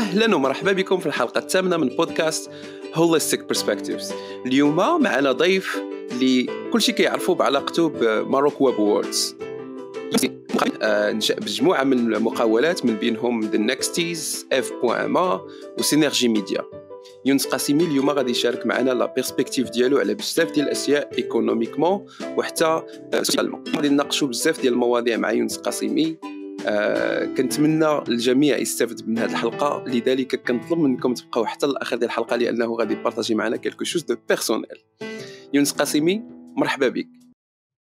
أهلا ومرحبا بكم في الحلقة الثامنة من بودكاست Holistic Perspectives اليوم معنا ضيف اللي كل شيء كيعرفوه بعلاقته ب Maroc Web Awards نشأ بمجموعة من المقاولات من بينهم ذا نكستيز اف ما و Synergie Media يونس قاسمي اليوم غادي يشارك معنا la perspective ديالو على بزاف ديال الأشياء économiquement وحتى socialement غادي نناقشوا بزاف ديال المواضيع مع يونس قاسمي. آه كنتمنى الجميع يستافد من هذه الحلقة. لذلك كنطلب منكم تبقاو حتى الآخر ديال الحلقة لأنه غادي يبارطاجي معنا quelque chose de personnel. يونس قاسمي مرحبا بك.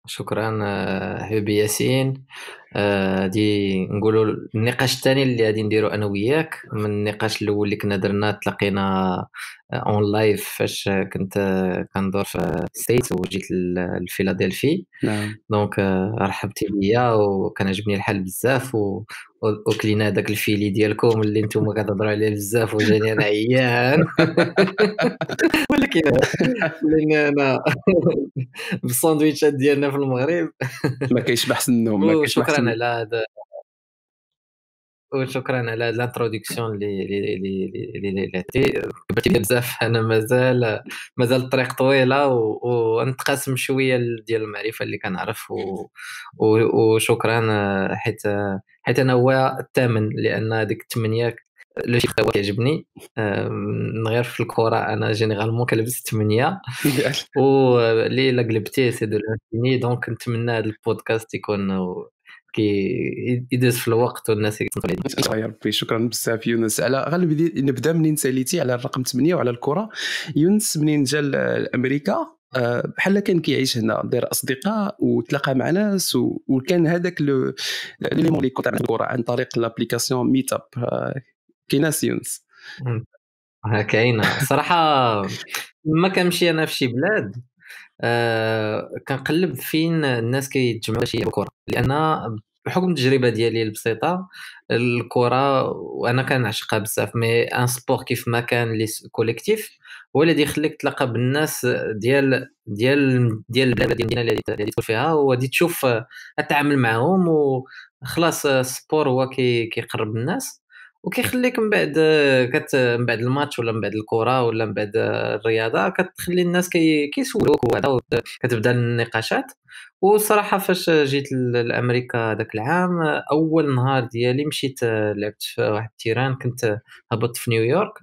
شكرا آه، حبيبي ياسين. غادي آه نقولوا النقاش الثاني اللي غادي نديرو أنا وياك. من النقاش الأول اللي كنا درنا تلاقينا en آه، live فاش كنت كندور في States وجيت ل Philadelphie. نعم. donc رحبتي بيا وكان عجبني الحال بزاف. وكلينا داك ال Philly ديالكم اللي نتوما كتهضروا عليه بزاف وجاني أنا عيان. ولكن لأن أنا بالساندويتشات ديالنا في المغرب. ما كاينش بحسن النوم وشكرا على هذا. وشكرا على هاد ال introduction اللي اللي اللي اللي كبرتي بزاف أنا مازال مازال الطريق طويلة ونتقاسم شوية ديال المعرفة اللي كنعرف وشكرا حيت حيت أنا هو الثامن لأن ديك الثمانية le chiffre هو كيعجبني. من غير في الكره أنا généralement كنلبس ثمانيه واللي الا قلبتيه c'est de l'infini. donc نتمنى هذا البودكاست يكون كي يدوز في الوقت والناس يتصنتوا يا ربي. شكرا بزاف يونس. على غنبدا نبدأ منين ساليتي؟ على الرقم 8 وعلى الكره يونس منين جا لأمريكا؟ بحال كان كيعيش هنا داير أصدقاء وتلاقى مع ناس وكان هذاك لو اللي كنت الكره عن طريق l'application Meetup كاينة يونس كاينة. صراحة ما كنمشي أنا في شي بلاد آه كنقلب فين الناس كيتجمعوا يلعبوا كره لأن بحكم التجربة ديالي البسيطة الكرة وأنا كنعشقها بزاف mais un sport كيف ما كان لي collectif هو اللي يخليك تلاقى بالناس ديال ديال ديال البلاد ديال المدينة اللي تدخل فيها وغادي تشوف تتعامل معاهم وخلاص ال sport هو كيقرب الناس. وكيخليك من بعد كت من بعد الماتش ولا من بعد الكرة ولا من بعد الرياضة كتخلي الناس كي كيسولوك وهذا كتبدا النقاشات. وصراحه فاش جيت لأمريكا ذاك العام أول نهار ديالي مشيت لعبت في واحد terrain كنت هبطت في نيويورك.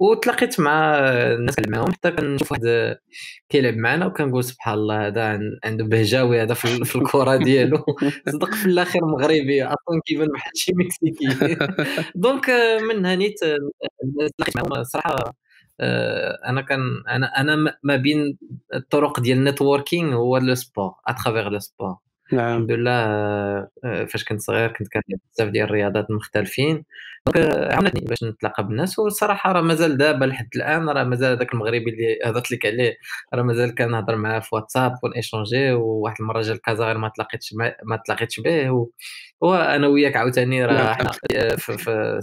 وتلاقيت مع الناس اللي معاهم حتى كنشوف واحد كيلعب معنا وكنقول سبحان الله هذا عنده بهجاوي هذا في الكرة ديالو. صدق في الآخر مغربي أصلا كيبان بحال شي مكسيكي. donc من هنيت تلاقيت معاهم صراحة أنا كان أنا أنا ما بين الطرق ديال ال networking هو le sport à travers le sport الحمد لله آه، فاش كنت صغير كنت كندير بزاف ديال الرياضات مختلفين. donc آه، عاونتني باش نتلاقى بالناس والصراحة راه مازال دابا لحد الآن راه مازال هذاك المغربي اللي هضرت لك عليه راه مازال كنهضر معاه في واتساب و n'échangei وواحد المرة جا ل Casa غير ما تلاقيتش ما تلاقيتش به وأنا وياك عاوتاني راه نعم. آه، في,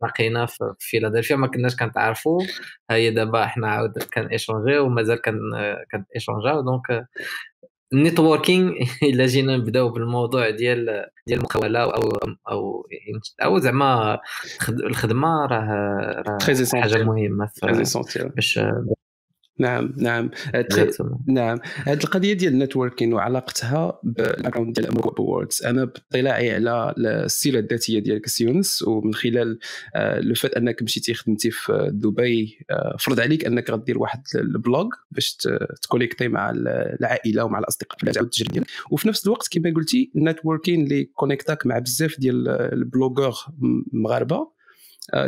تلاقينا في فيلادلفيا ما كناش كنتعرفوا. هي دابا حنا عاود كان échangei ومازال كان كان échangeاو donc ال networking إلا جينا نبداو بالموضوع ديال ديال المقاولة أو أو أو زعما الخدمة راه راه حاجة مهمة باش نعم نعم. نعم. هذه القضية ديال ال networking وعلاقتها بال event ديال Maroc Awards أنا باطلاعي على السيره الذاتية ديالك science ومن خلال آه، le fait أنك مشيتي خدمتي في دبي آه، فرض عليك أنك غدير واحد ال blog باش تconnecti مع العائلة ومع الأصدقاء في التجربه ديالك. وفي نفس الوقت كما قلتي ال networking اللي connectاك مع بزاف ديال ال blogueurs مغاربة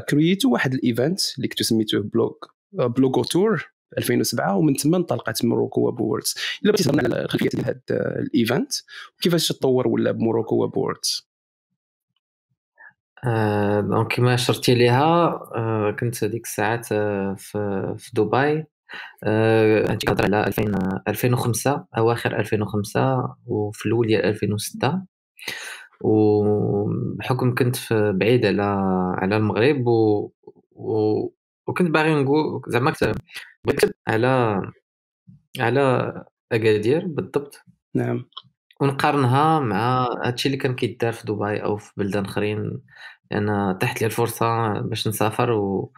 créeيتو آه، واحد ال event اللي كنتو سميتوه Blog Blogo Tour. 2007 ومن ثم انطلقت Morocco Awards إلا بغيتي تهضر على الخلفيه ديال هذا ال event وكيفاش تطور ولا ب Morocco Awards آه دونك كما اشرتي ليها آه كنت هذيك الساعات آه في, دبي. آه انت كتهضر على 2000 2005 أواخر 2005 وفي الأول ديال 2006 وبحكم كنت بعيد على على المغرب و, و وكنت باغي نقول زعما كنت بغيت على على أكادير بالضبط. نعم. ونقارنها مع هادشي اللي كان كيدار في دبي أو في بلدان آخرين. لأن تحت لي الفرصة باش نسافر و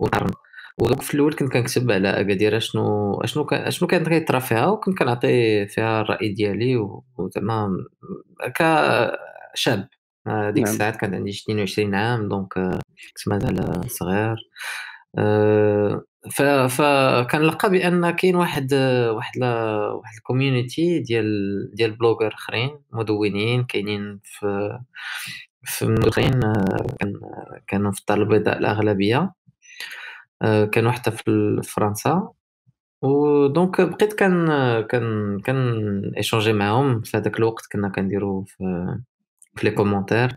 ونقرّن. ودوك في الأول كنت كنكتب على أكادير أشنو أشنو ك أشنو كان كيطرا فيها وكنت كنعطي فيها الرأي ديالي وزعما كشاب ديك نعم. الساعات كان عندي 22 عام دونك كنت مازال صغير. فكنلقى بأن كاين واحد واحد واحد ال community ديال ديال bloggers آخرين مدونين كاينين في في مدن كان كانوا في الدار البيضاء الأغلبية آه، كانوا حتى في فرنسا. و donc بقيت كان كان كان échangei معاهم في هذاك الوقت كنا كنديرو في في les commentaires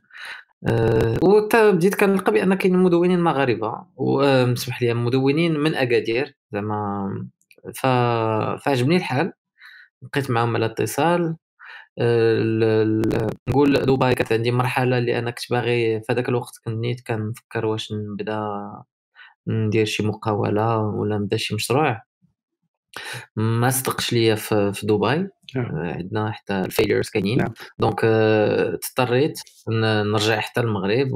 أه وتا بديت كنلقى بأن كاين مدونين مغاربة وسمح لي مدونين من أكادير زعما ف... فعجبني الحال. بقيت معاهم على اتصال. أه نقول دبي كانت عندي مرحلة اللي أنا كنت باغي في هذاك الوقت كنت كنفكر واش نبدا ندير شي مقاولة ولا نبدا شي مشروع. ما صدقش ليا في, في دبي نعم. آه، عندنا حتى ال fillers كاينين نعم. donc آه، اضطريت نرجع حتى المغرب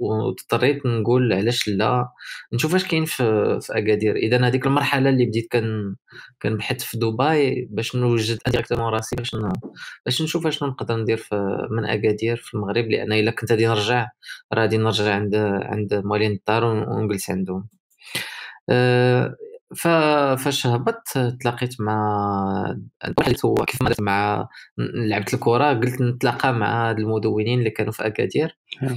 واضطريت نقول علاش لا نشوف اش كاين في, في أكادير إذا هذيك المرحلة اللي بديت كان كنبحث في دبي باش نوجد directement راسي باش. باش نشوف اشنو نقدر ندير في من أكادير في المغرب لأن إلا كنت غادي نرجع راه غادي نرجع عند عند موالين الدار ونجلس عندهم أه ففاش هبطت تلاقيت مع كيف ما مع لعبت الكرة قلت نتلاقى مع المدونين اللي كانوا في أكادير. نعم.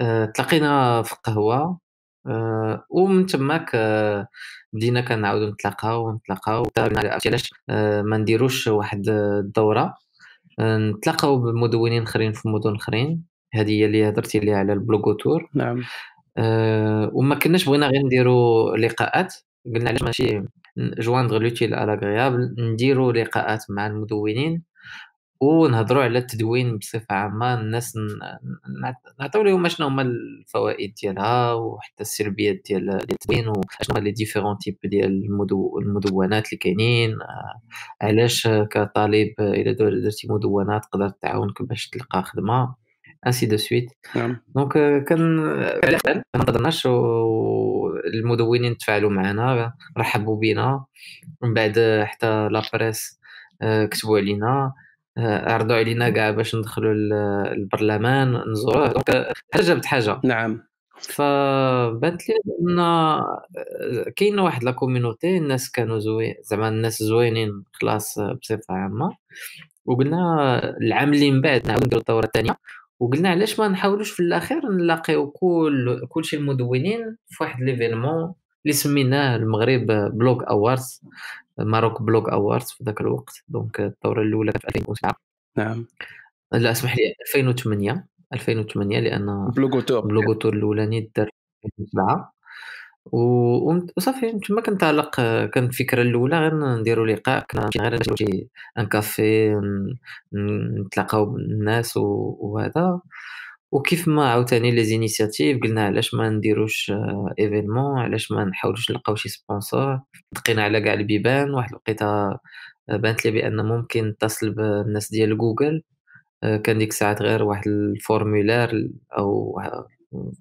أه تلاقينا في قهوه أه ومن تماك أه بدينا كنعاودو نتلاقاو ونتلاقاو علاش ما نديروش واحد الدورة. نتلاقاو بمدونين اخرين في مدن اخرين هذه هي اللي هضرتي ليها على ال Blogo Tour نعم. وما كناش بغينا غير نديرو لقاءات. قلنا علاش ماشي joindre l'utile à l'agréable نديرو لقاءات مع المدونين ونهضروا على التدوين بصفة عامة الناس نعطيو لهم شنو هما الفوائد ديالها وحتى السلبيات ديال التدوين وشنو هما les différents types ديال المدونات اللي كاينين علاش كطالب إلا درتي مدونه تقدر تعاونك باش تلقى خدمة. ainsi de suite donc كان ما نقدرناش والمدونين تفاعلوا معنا رحبوا بنا ومن بعد حتى la presse آه، كتبوا علينا عرضوا علينا كاع باش ندخلوا البرلمان نزوروه donc حاجة جابت حاجة نعم. فبانت لي ان كاين واحد la community الناس كانوا زوين زعما الناس زوينين خلاص بصفه عامه وقلنا العام اللي من بعد نعاودو نديرو الدوره الثانية وقلنا علاش ما نحاولوش في الأخير نلاقيو كل كلشي المدونين في واحد l'événement اللي سميناه المغرب Blog Awards Maroc Blog Awards في ذاك الوقت. donc الدورة الأولى في 2007 نعم. لا اسمح لي 2008 2008 لأن Blogo Tour Blogo Tour الأولاني دار 2007 وصافي تما كنتعلق كانت الفكرة الأولى غير نديرو لقاء كنا غير نديرو شي un café نتلاقاو بالناس وهذا. وكيف ما عاوتاني les initiatives قلنا علاش ما نديروش événement علاش ما نحاولوش نلقاو شي sponsor. دقينا على كاع البيبان واحد الوقيته بانت لي بأن ممكن نتصل بالناس ديال جوجل. كان ديك الساعات غير واحد formulaire أو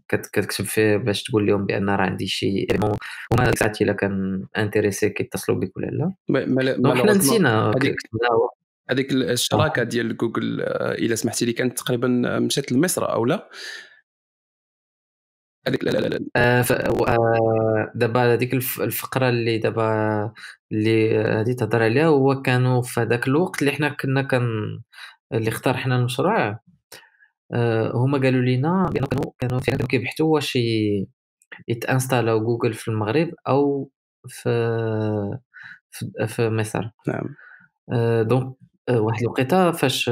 كتكتب فيه باش تقول لهم بأن راه عندي شي وما ساعات إلا كان intéressé كيتصلوا بك ولا لا. ما حنا نسينا هذيك الشراكة ديال جوجل آه، إلا سمحتي لي كانت تقريبا مشات لمصر أو لا؟ هذيك لا لا لا آه, آه، دابا هذيك الفقرة اللي دابا اللي هذه تهضر عليها هو كانوا في هذاك الوقت اللي حنا كنا كان اللي اقترحنا المشروع آه، هما قالوا لينا كانوا كانوا فعلا كيبحثوا واش يتانستالاو جوجل في المغرب أو في في, في مصر. نعم. آه، donc آه، واحد الوقيتة فاش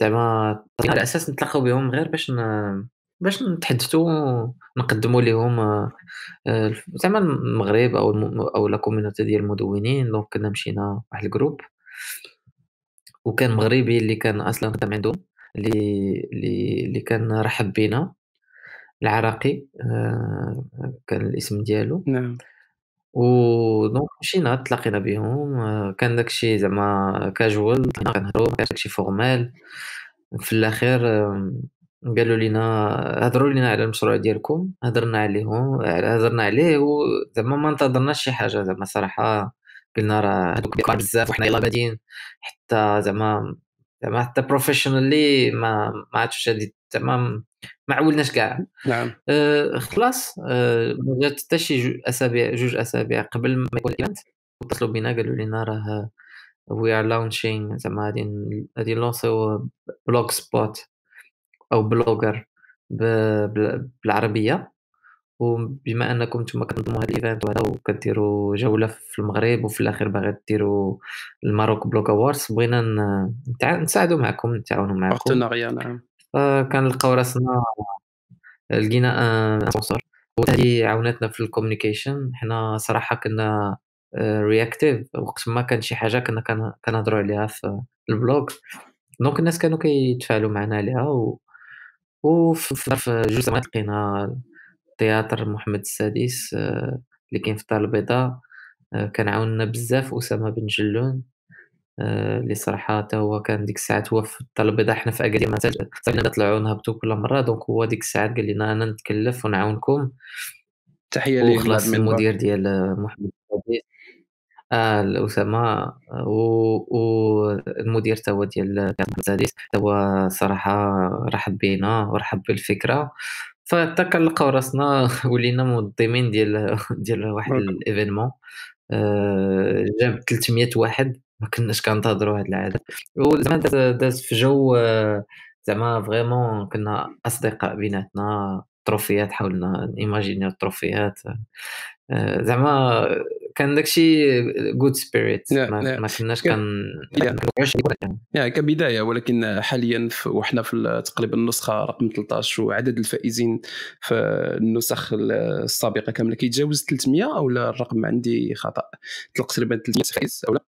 زعما على أساس نتلاقاو بهم غير باش ن... باش نتحدثوا نقدموا لهم زعما المغرب أو الم... أو la communauté ديال المدونين. donc كنا مشينا واحد ال groupe. وكان مغربي اللي كان أصلا خدام عندهم. اللي اللي اللي كان رحب بينا العراقي آه، كان الاسم ديالو. نعم. و donc مشينا تلاقينا بهم آه، كان داكشي زعما كاجوال كنهضروا ما كانش داكشي formal في الأخير قالوا لينا هضروا لينا على المشروع ديالكم هضرنا عليهم هضرنا عليه وزعما ما انتظرناش شي حاجة زعما صراحة. قلنا راه هذوك بزاف وحنا يلاه بادين. حتى زعما زعما حتى professionally ما ما عرفتش هادي زعما ما عولناش كاع. نعم. أه خلاص ما جات حتى شي أسابيع جوج أسابيع قبل ما يكون ال event اتصلوا بينا قالوا لنا راه we are launching زعما غادي غادي نلونسيو Blogspot أو Blogger بالعربية. وبما أنكم نتوما كتنظموا هذا ال event وهذا وكديروا جولة في المغرب وفي الآخر باغي ديروا Maroc Blog Awards بغينا نساعدوا معكم نتعاونوا معكم. نعم. كنلقاو راسنا لقينا un sponsor وهذه عاونتنا في ال communication. حنا صراحة كنا réactifs وقت ما كان شي حاجة كنا كنهضروا عليها في ال blog. donc الناس كانوا كيتفاعلوا معنا عليها و وفي في جوج سنوات لقينا théâtre محمد السادس آه، اللي كاين في الدار البيضاء آه، كان عاوننا بزاف أسامة بن جلون آه، اللي صراحة حتى هو كان ديك الساعات هو في الدار البيضاء حنا في اكادير صافينا نطلعوا نهبطوا كل مرة donc هو ديك الساعات قال لنا أنا نتكلف ونعاونكم. تحية ليه وخلاص المدير ديال محمد السادس آه الأسامة والمدير تا هو ديال السادس هو صراحة رحب بينا ورحب بالفكرة. فحتى كنلقاو راسنا ولينا منظمين ديال ديال واحد ال événement. آه جاب 300 واحد. ما كناش كنتظروا هاد العدد. وزعما داز في جو زعما فريمون كنا أصدقاء بيناتنا تروفيات حاولنا ايماجينيو التروفيات. آه، زعما كان داكشي جود سبيريت ما كناش كان يعني كبدايه ولكن حاليا وحنا في تقريبا النسخة رقم 13 وعدد الفائزين في النسخ السابقة كاملة كيتجاوز 300 أو لا الرقم عندي خطأ. تقريبا 300 فائز أو لا؟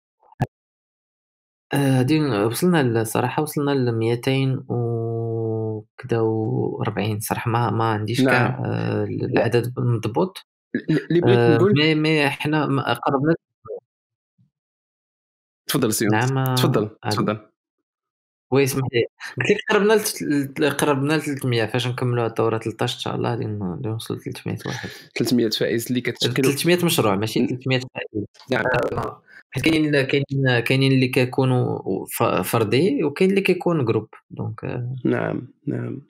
هادي وصلنا الصراحه وصلنا ل 200 وكذا و40 صراحة ما ما عنديش نعم. كاع آه، العدد مضبوط. اللي بغيت آه، نقول مي مي حنا قربنا. تفضل si نعم تفضل تفضل. oui اسمح لي قلت لك قربنا قربنا ل 300 فاش نكملوا الدورة 13 إن شاء الله غادي نوصلوا ل 300 واحد. 300 فائز اللي كتشكل 300 مشروع ماشي 300 فائز. نعم. آه، حيت كاينين كاينين كاينين اللي كيكونوا فردي وكاين اللي كيكون groupe donc نعم نعم.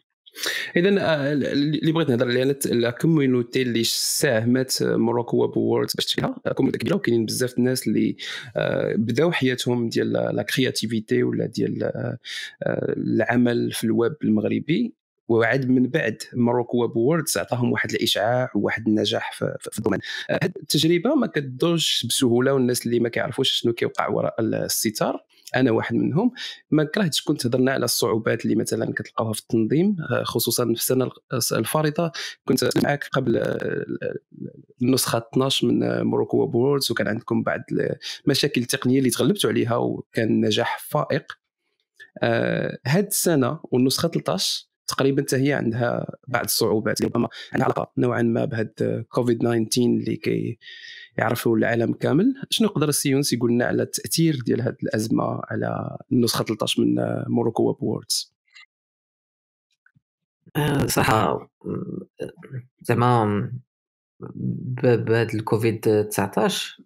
اذا آه، اللي بغيت نهضر عليها. la communauté اللي ساهمت Morocco Web Awards باش تفيها communauté كبيرة وكاينين بزاف الناس اللي آه، بداو حياتهم ديال la créativité ولا ديال آه، العمل في الويب المغربي. وعاد من بعد Morocco Web Awards عطاهم واحد الإشعاع وواحد النجاح في, في ال domaine. هذه التجربة ما كدوش بسهولة والناس اللي ما كيعرفوش شنو كيوقع وراء الستار. أنا واحد منهم. ما كرهتش كنت هضرنا على الصعوبات اللي مثلا كتلقاوها في التنظيم آه، خصوصا في السنة الفارطة. كنت معك قبل آه، النسخة 12 من Morocco Awards وكان عندكم بعض المشاكل التقنيه اللي تغلبتوا عليها وكان نجاح فائق. آه، هاد السنة والنسخة 13 تقريبا حتى هي عندها بعض الصعوبات. ربما عندها علاقه نوعا ما بهذا كوفيد 19 اللي كي يعرفوا العالم كامل. شنو يقدر السيونس يقول لنا على التأثير ديال هذه الأزمة على النسخة 13 من Morocco Web Awards آه، صراحة زعما بهذا الكوفيد 19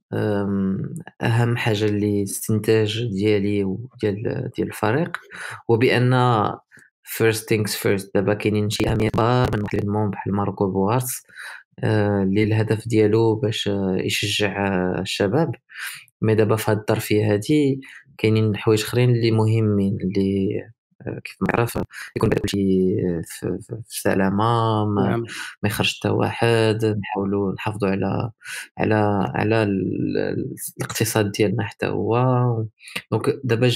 أهم حاجة اللي استنتاج ديالي وديال ديال الفريق هو بأن فيرست ثينكس فيرست دابا كاينين شي اهميه كبار من بحال ماركو بوارس آه، اللي الهدف ديالو باش آه، يشجع آه، الشباب. مي دابا في هاد الظرفيه هادي كاينين حوايج اخرين اللي مهمين اللي كيف ما عرف يكون كلشي في, في سلامة ما, نعم. ما يخرج حتى واحد. نحاولوا نحافظوا على على على الاقتصاد ديالنا حتى هو. donc دابا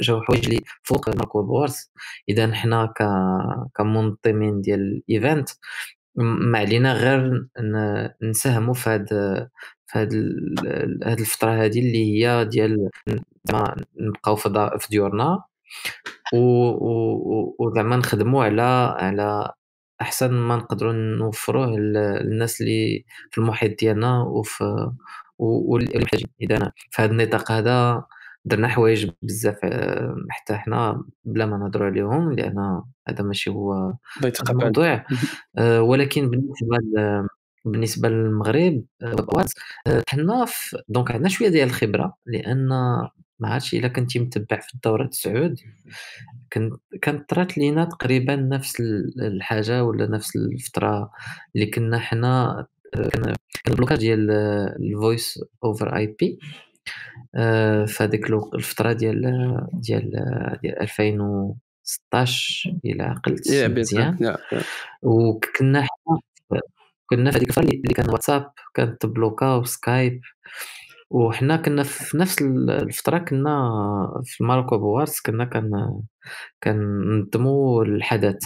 جاو حوايج اللي فوق Morocco Awards إذا حنا كمنظمين ديال ال event ما علينا غير نساهموا في هاد في هاد هاد الفترة هذه اللي هي ديال نبقاو في ديورنا. وزعما نخدموا على على أحسن ما نقدروا نوفروه للناس اللي في المحيط ديالنا وفي والمحتاجين اذا في هذا النطاق هذا درنا حوايج بزاف حتى حنا بلا ما نهضروا عليهم لأن هذا ماشي هو الموضوع. ولكن بالنسبة بالنسبة للمغرب حنا donc عندنا شوية ديال الخبرة لأن ما عرفتش إلا كنتي متبع في الدورة تسعود كانت طرات لينا تقريبا نفس الحاجة ولا نفس الفترة اللي كنا حنا كان ال blocage ديال ال voice over IP في هذيك الفترة ديال ديال ديال 2016 إلا عقلت مزيان وكنا كنا في هذيك الفترة اللي كان واتساب كان تبلوكا وسكايب وحنا كنا في نفس الفترة كنا في الماروك ويب أواردز كنا كان كننظموا الحدث.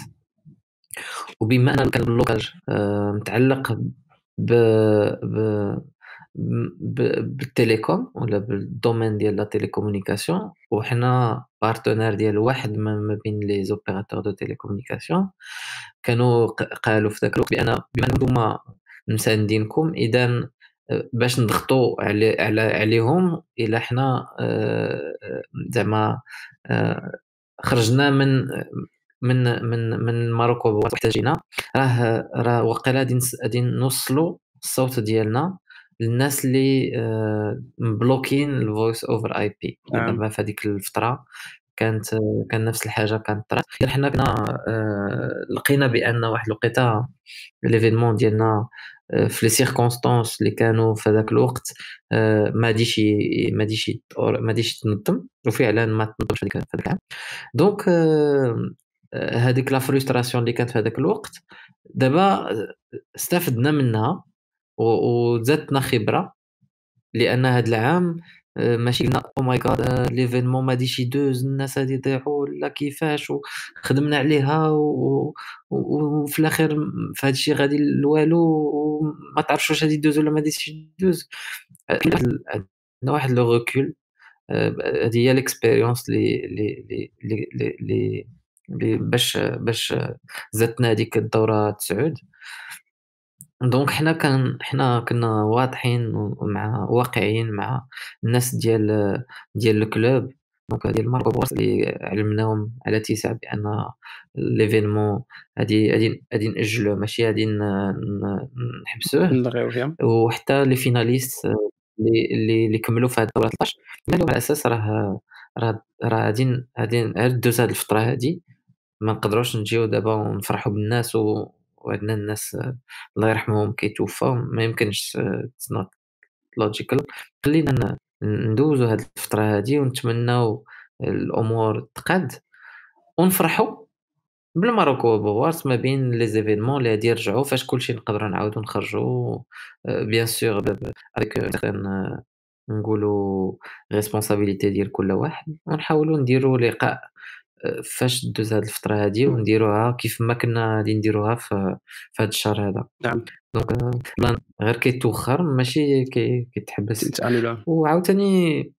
وبما أن كان ال blocage آه، متعلق ب ب بال télécom ولا بال domaine ديال la télécommunication. وحنا partenaire ديال واحد ما بين les opérateurs de télécommunication. كانوا قالوا في ذاك الوقت بأن بما انكم مساندينكم. إذا باش نضغطوا علي عليهم إلا حنا آه، زعما آه، خرجنا من من من من ماروكو. واحتاجينا راه راه وقيلا غادي نوصلوا الصوت ديالنا. للناس اللي آه، مبلوكين الفويس اوفر اي بي دابا في هذيك الفترة كانت كان نفس الحاجة كانت طرات حنا كنا لقينا بأن واحد الوقيتة l'événement ديالنا في les circonstances اللي كانوا في هذاك الوقت ما غاديش ما غاديش ما غاديش تنظم وفعلا ما تنظمش هذيك هذاك العام. donc هذيك la frustration اللي كانت في هذاك الوقت دابا استفدنا منها. وزادتنا خبرة لأن هذا العام ماشي قلنا أو ماي جاد ليفينمون ما غاديش يدوز الناس غادي يضيعوا لا كيفاش وخدمنا عليها وفي الاخير في هذا الشيء غادي لوالو وما تعرفش واش غادي يدوز ولا ما غاديش يدوز. عندنا واحد لو ريكول هذه هي ليكسبيريونس اللي اللي اللي اللي باش باش زدتنا هذيك الدورة تسعود. دونك حنا كان حنا كنا واضحين مع واقعيين مع الناس ديال ديال الكلوب دونك ديال ماركو بورس اللي علمناهم على اتساع بأن ليفينمون هادي هادي هادي نأجلوه ماشي غادي نحبسوه. وحتى لي فيناليست اللي اللي اللي كملوا في هاد الدوره 13 قالوا على أساس راه راه راه غادي غادي دوز هاد الفترة هادي ما نقدروش نجيو دابا ونفرحوا بالناس و وعندنا الناس الله يرحمهم كيتوفاو ما يمكنش it's logical خلينا ندوزو هاد الفترة هادي ونتمناو الأمور تقاد ونفرحو بالماروك ويب أواردز ما بين les événements اللي غادي يرجعوا فاش كلشي نقدروا نعاودو نخرجوا bien sûr avec نقولوا responsabilité ديال كل واحد ونحاولوا نديروا لقاء فاش دوز هاد الفترة هادي ونديروها كيف ما كنا غادي نديروها في هاد الشهر هذا. نعم. donc غير كيتوخر ماشي كيتحبس. وعاوتاني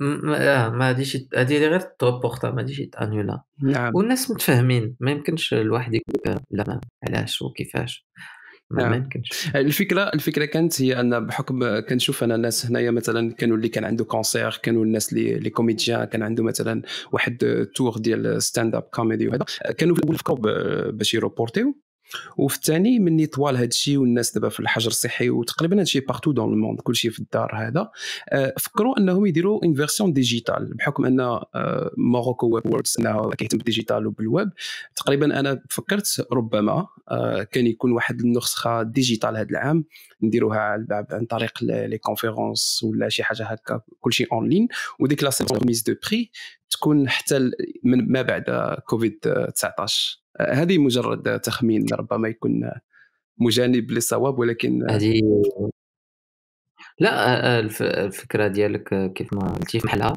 ما ما غاديش هادي غير تـ reporta ما غاديش يت annula نعم. والناس متفاهمين ما يمكنش الواحد يقول لا علاش وكيفاش. ما, نعم. يمكنش. الفكرة الفكرة كانت هي أن بحكم كنشوف أنا الناس هنايا مثلا كانوا اللي كان عنده concert كانوا الناس اللي les comédiens كان عنده مثلا واحد tour ديال stand-up comedy وهذا. كانوا في الأول فكروا باش ي reportيو وفي الثاني مني طول هذا الشيء والناس دابا في الحجر الصحي وتقريبا هذا الشيء partout dans le monde كل شيء في الدار هذا. آه، فكروا أنهم يديروا une version digitale بحكم أن موروكو ويب أواردز كيهتم بال digital وبال web تقريبا أنا فكرت ربما آه، كان يكون واحد النسخة digitale هذا العام نديروها عن طريق les conférences ولا شي حاجة هكا كل شيء en ligne وديك la remise de prix تكون حتى من ما بعد كوفيد 19 هذه مجرد تخمين ربما يكون مجانب للصواب ولكن هذه لا الفكرة ديالك كيف ما قلتي في محلها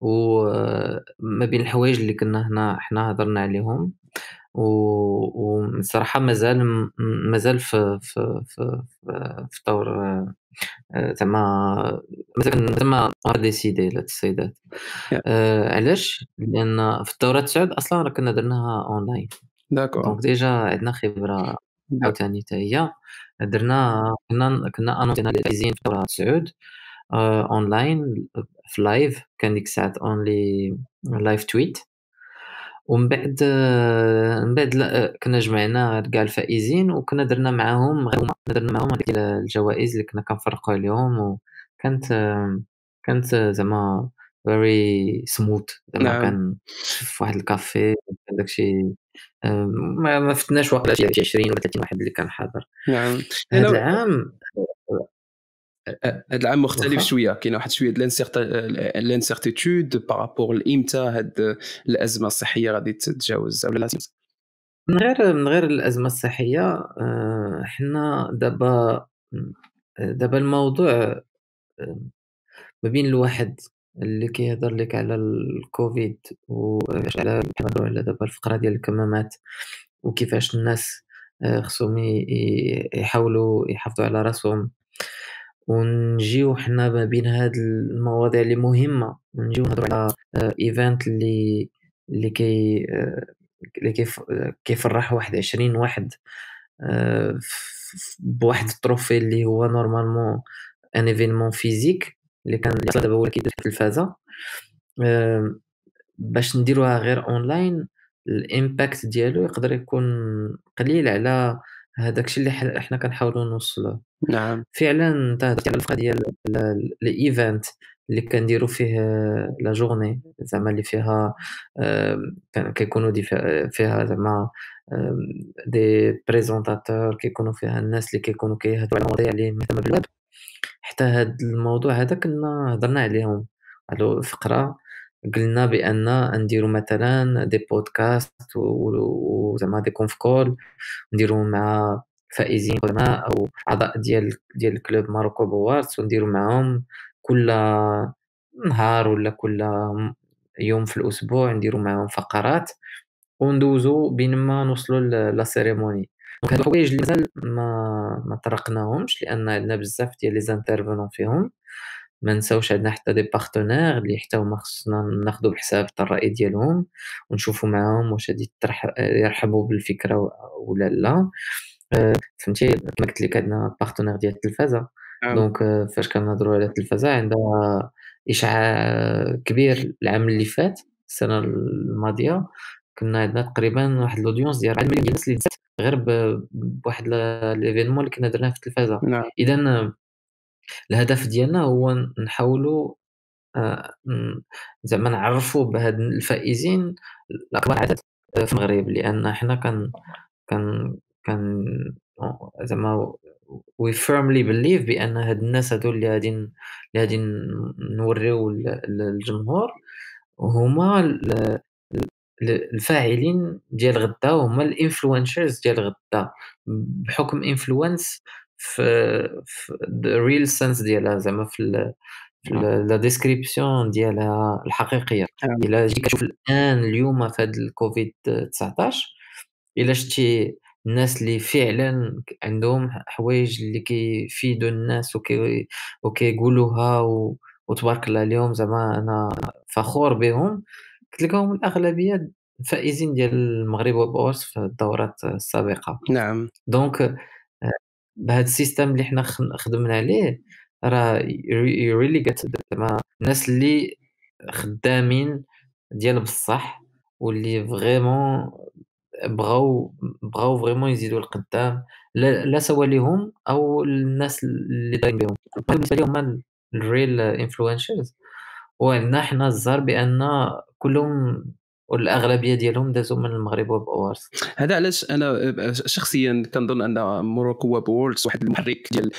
وما بين الحوايج اللي كنا هنا حنا هضرنا عليهم. وصراحه مازال مازال في في في في طور زعما زعما ديسيدي للسيدات آه، علاش؟ لأن في الدوره تسعود أصلا راه كنا درناها أونلاين. داكور دونك ديجا عندنا خبرة عاوتاني حتى هي درنا كنا كنا انونسينا لي في الدورة سعود اونلاين في لايف كان ديك الساعات اونلي لايف تويت ومن بعد من بعد كنا جمعنا كاع الفائزين وكنا درنا معاهم درنا معاهم هذيك الجوائز اللي كنا كنفرقوا عليهم وكانت كانت زعما very smooth زعما نعم. كان في واحد الكافي كان داكشي ما ما فتناش واقيلا شي 20 ولا 30 واحد اللي كان حاضر. نعم. هذا العام هذا العام مختلف شوية. كاين واحد شوية l'incertitude par rapport لإمتى هاد الأزمة الصحية غادي تتجاوز ولا لا. من غير من غير الأزمة الصحية آه، حنا دابا دابا الموضوع ما بين الواحد اللي كيهضر لك على الكوفيد وعلى على دابا الفقرة ديال الكمامات وكيفاش الناس آه، خصهم يحاولوا يحافظوا على راسهم. ونجيو حنا ما بين هاد المواضيع اللي مهمة ونجيو نهضرو على event اللي اللي كي اللي كيف كيفرح واحد عشرين واحد آه، بواحد ال trophée اللي هو normalement un événement physique اللي كان دابا هو كيدير في التلفازة باش نديروها غير أونلاين ال impact ديالو يقدر يكون قليل على هذاك الشيء اللي حنا كنحاولوا نوصلوه نعم. فعلا أنت هضرتي على الفقرة ديال ال event اللي كنديروا فيه la journée زعما اللي فيها كيكونوا فيها زعما des présentateurs كيكونوا فيها الناس اللي كيكونوا كيهضروا على مواضيع اللي مهتمة بالويب. حتى هاد الموضوع هذا كنا هضرنا عليهم. على فقرة قلنا بأن نديرو مثلا des podcasts وزعما دي conf call نديرو مع فائزين قدماء أو أعضاء ديال ديال club Maroc Web Awards ونديرو معاهم كل نهار ولا كل يوم في الأسبوع نديرو معاهم فقرات وندوزو بين ما نوصلوا la cérémonie. donc هاد الحوايج اللي مازال ما ما طرقناهمش لأن عندنا بزاف ديال les intervenants فيهم. ما نساوش عندنا حتى des partenaires اللي حتى هما خصنا ناخذوا بحساب الرأي ديالهم ونشوفوا معاهم واش غادي يرحبوا بالفكرة ولا لا. آه، فهمتي؟ كما قلت لك عندنا partenaires ديال التلفازه نعم. donc آه، فاش كنهضروا على التلفازه عندها إشعاع كبير العام اللي فات السنة الماضية كنا عندنا تقريبا واحد ال audience ديال 4 مليون الناس اللي غير بواحد l'événement اللي كنا درناه في التلفازة نعم. اذا الهدف ديالنا هو نحاولوا آه، زعما نعرفوا بهاد الفائزين الاكبر عدد في المغرب لأن حنا كان كان كان زعما we firmly believe بأن هاد الناس هادو اللي غادي اللي غادي نوريو للجمهور هما الفاعلين ديال غدا وهما ال influencers ديال غدا بحكم influence في في real sense ديالها زعما في la description ديالها الحقيقية نعم. إلا جيت كتشوف الآن اليوم في هذا الكوفيد 19 إلا شتي الناس اللي فعلا عندهم حوايج اللي كيفيدوا الناس وكي وكيقولوها. وتبارك الله عليهم زعما أنا فخور بهم كتلقاهم الأغلبية فائزين ديال Maroc Web Awards في الدورات السابقة. نعم. donc بهذا ال système اللي حنا خدمنا عليه راه really جات زعما الناس اللي خدامين ديال بصح واللي vraiment بغاو بغاو vraiment يزيدوا القدام la, la soit ليهم أو الناس اللي دايرين بهم. بالنسبة لهم ال real influencers وعندنا حنا الزار بأن كلهم والأغلبية ديالهم دازوا من Maroc Web هذا علاش أنا شخصيا كنظن أن Maroc Web Awards واحد المحرك ديال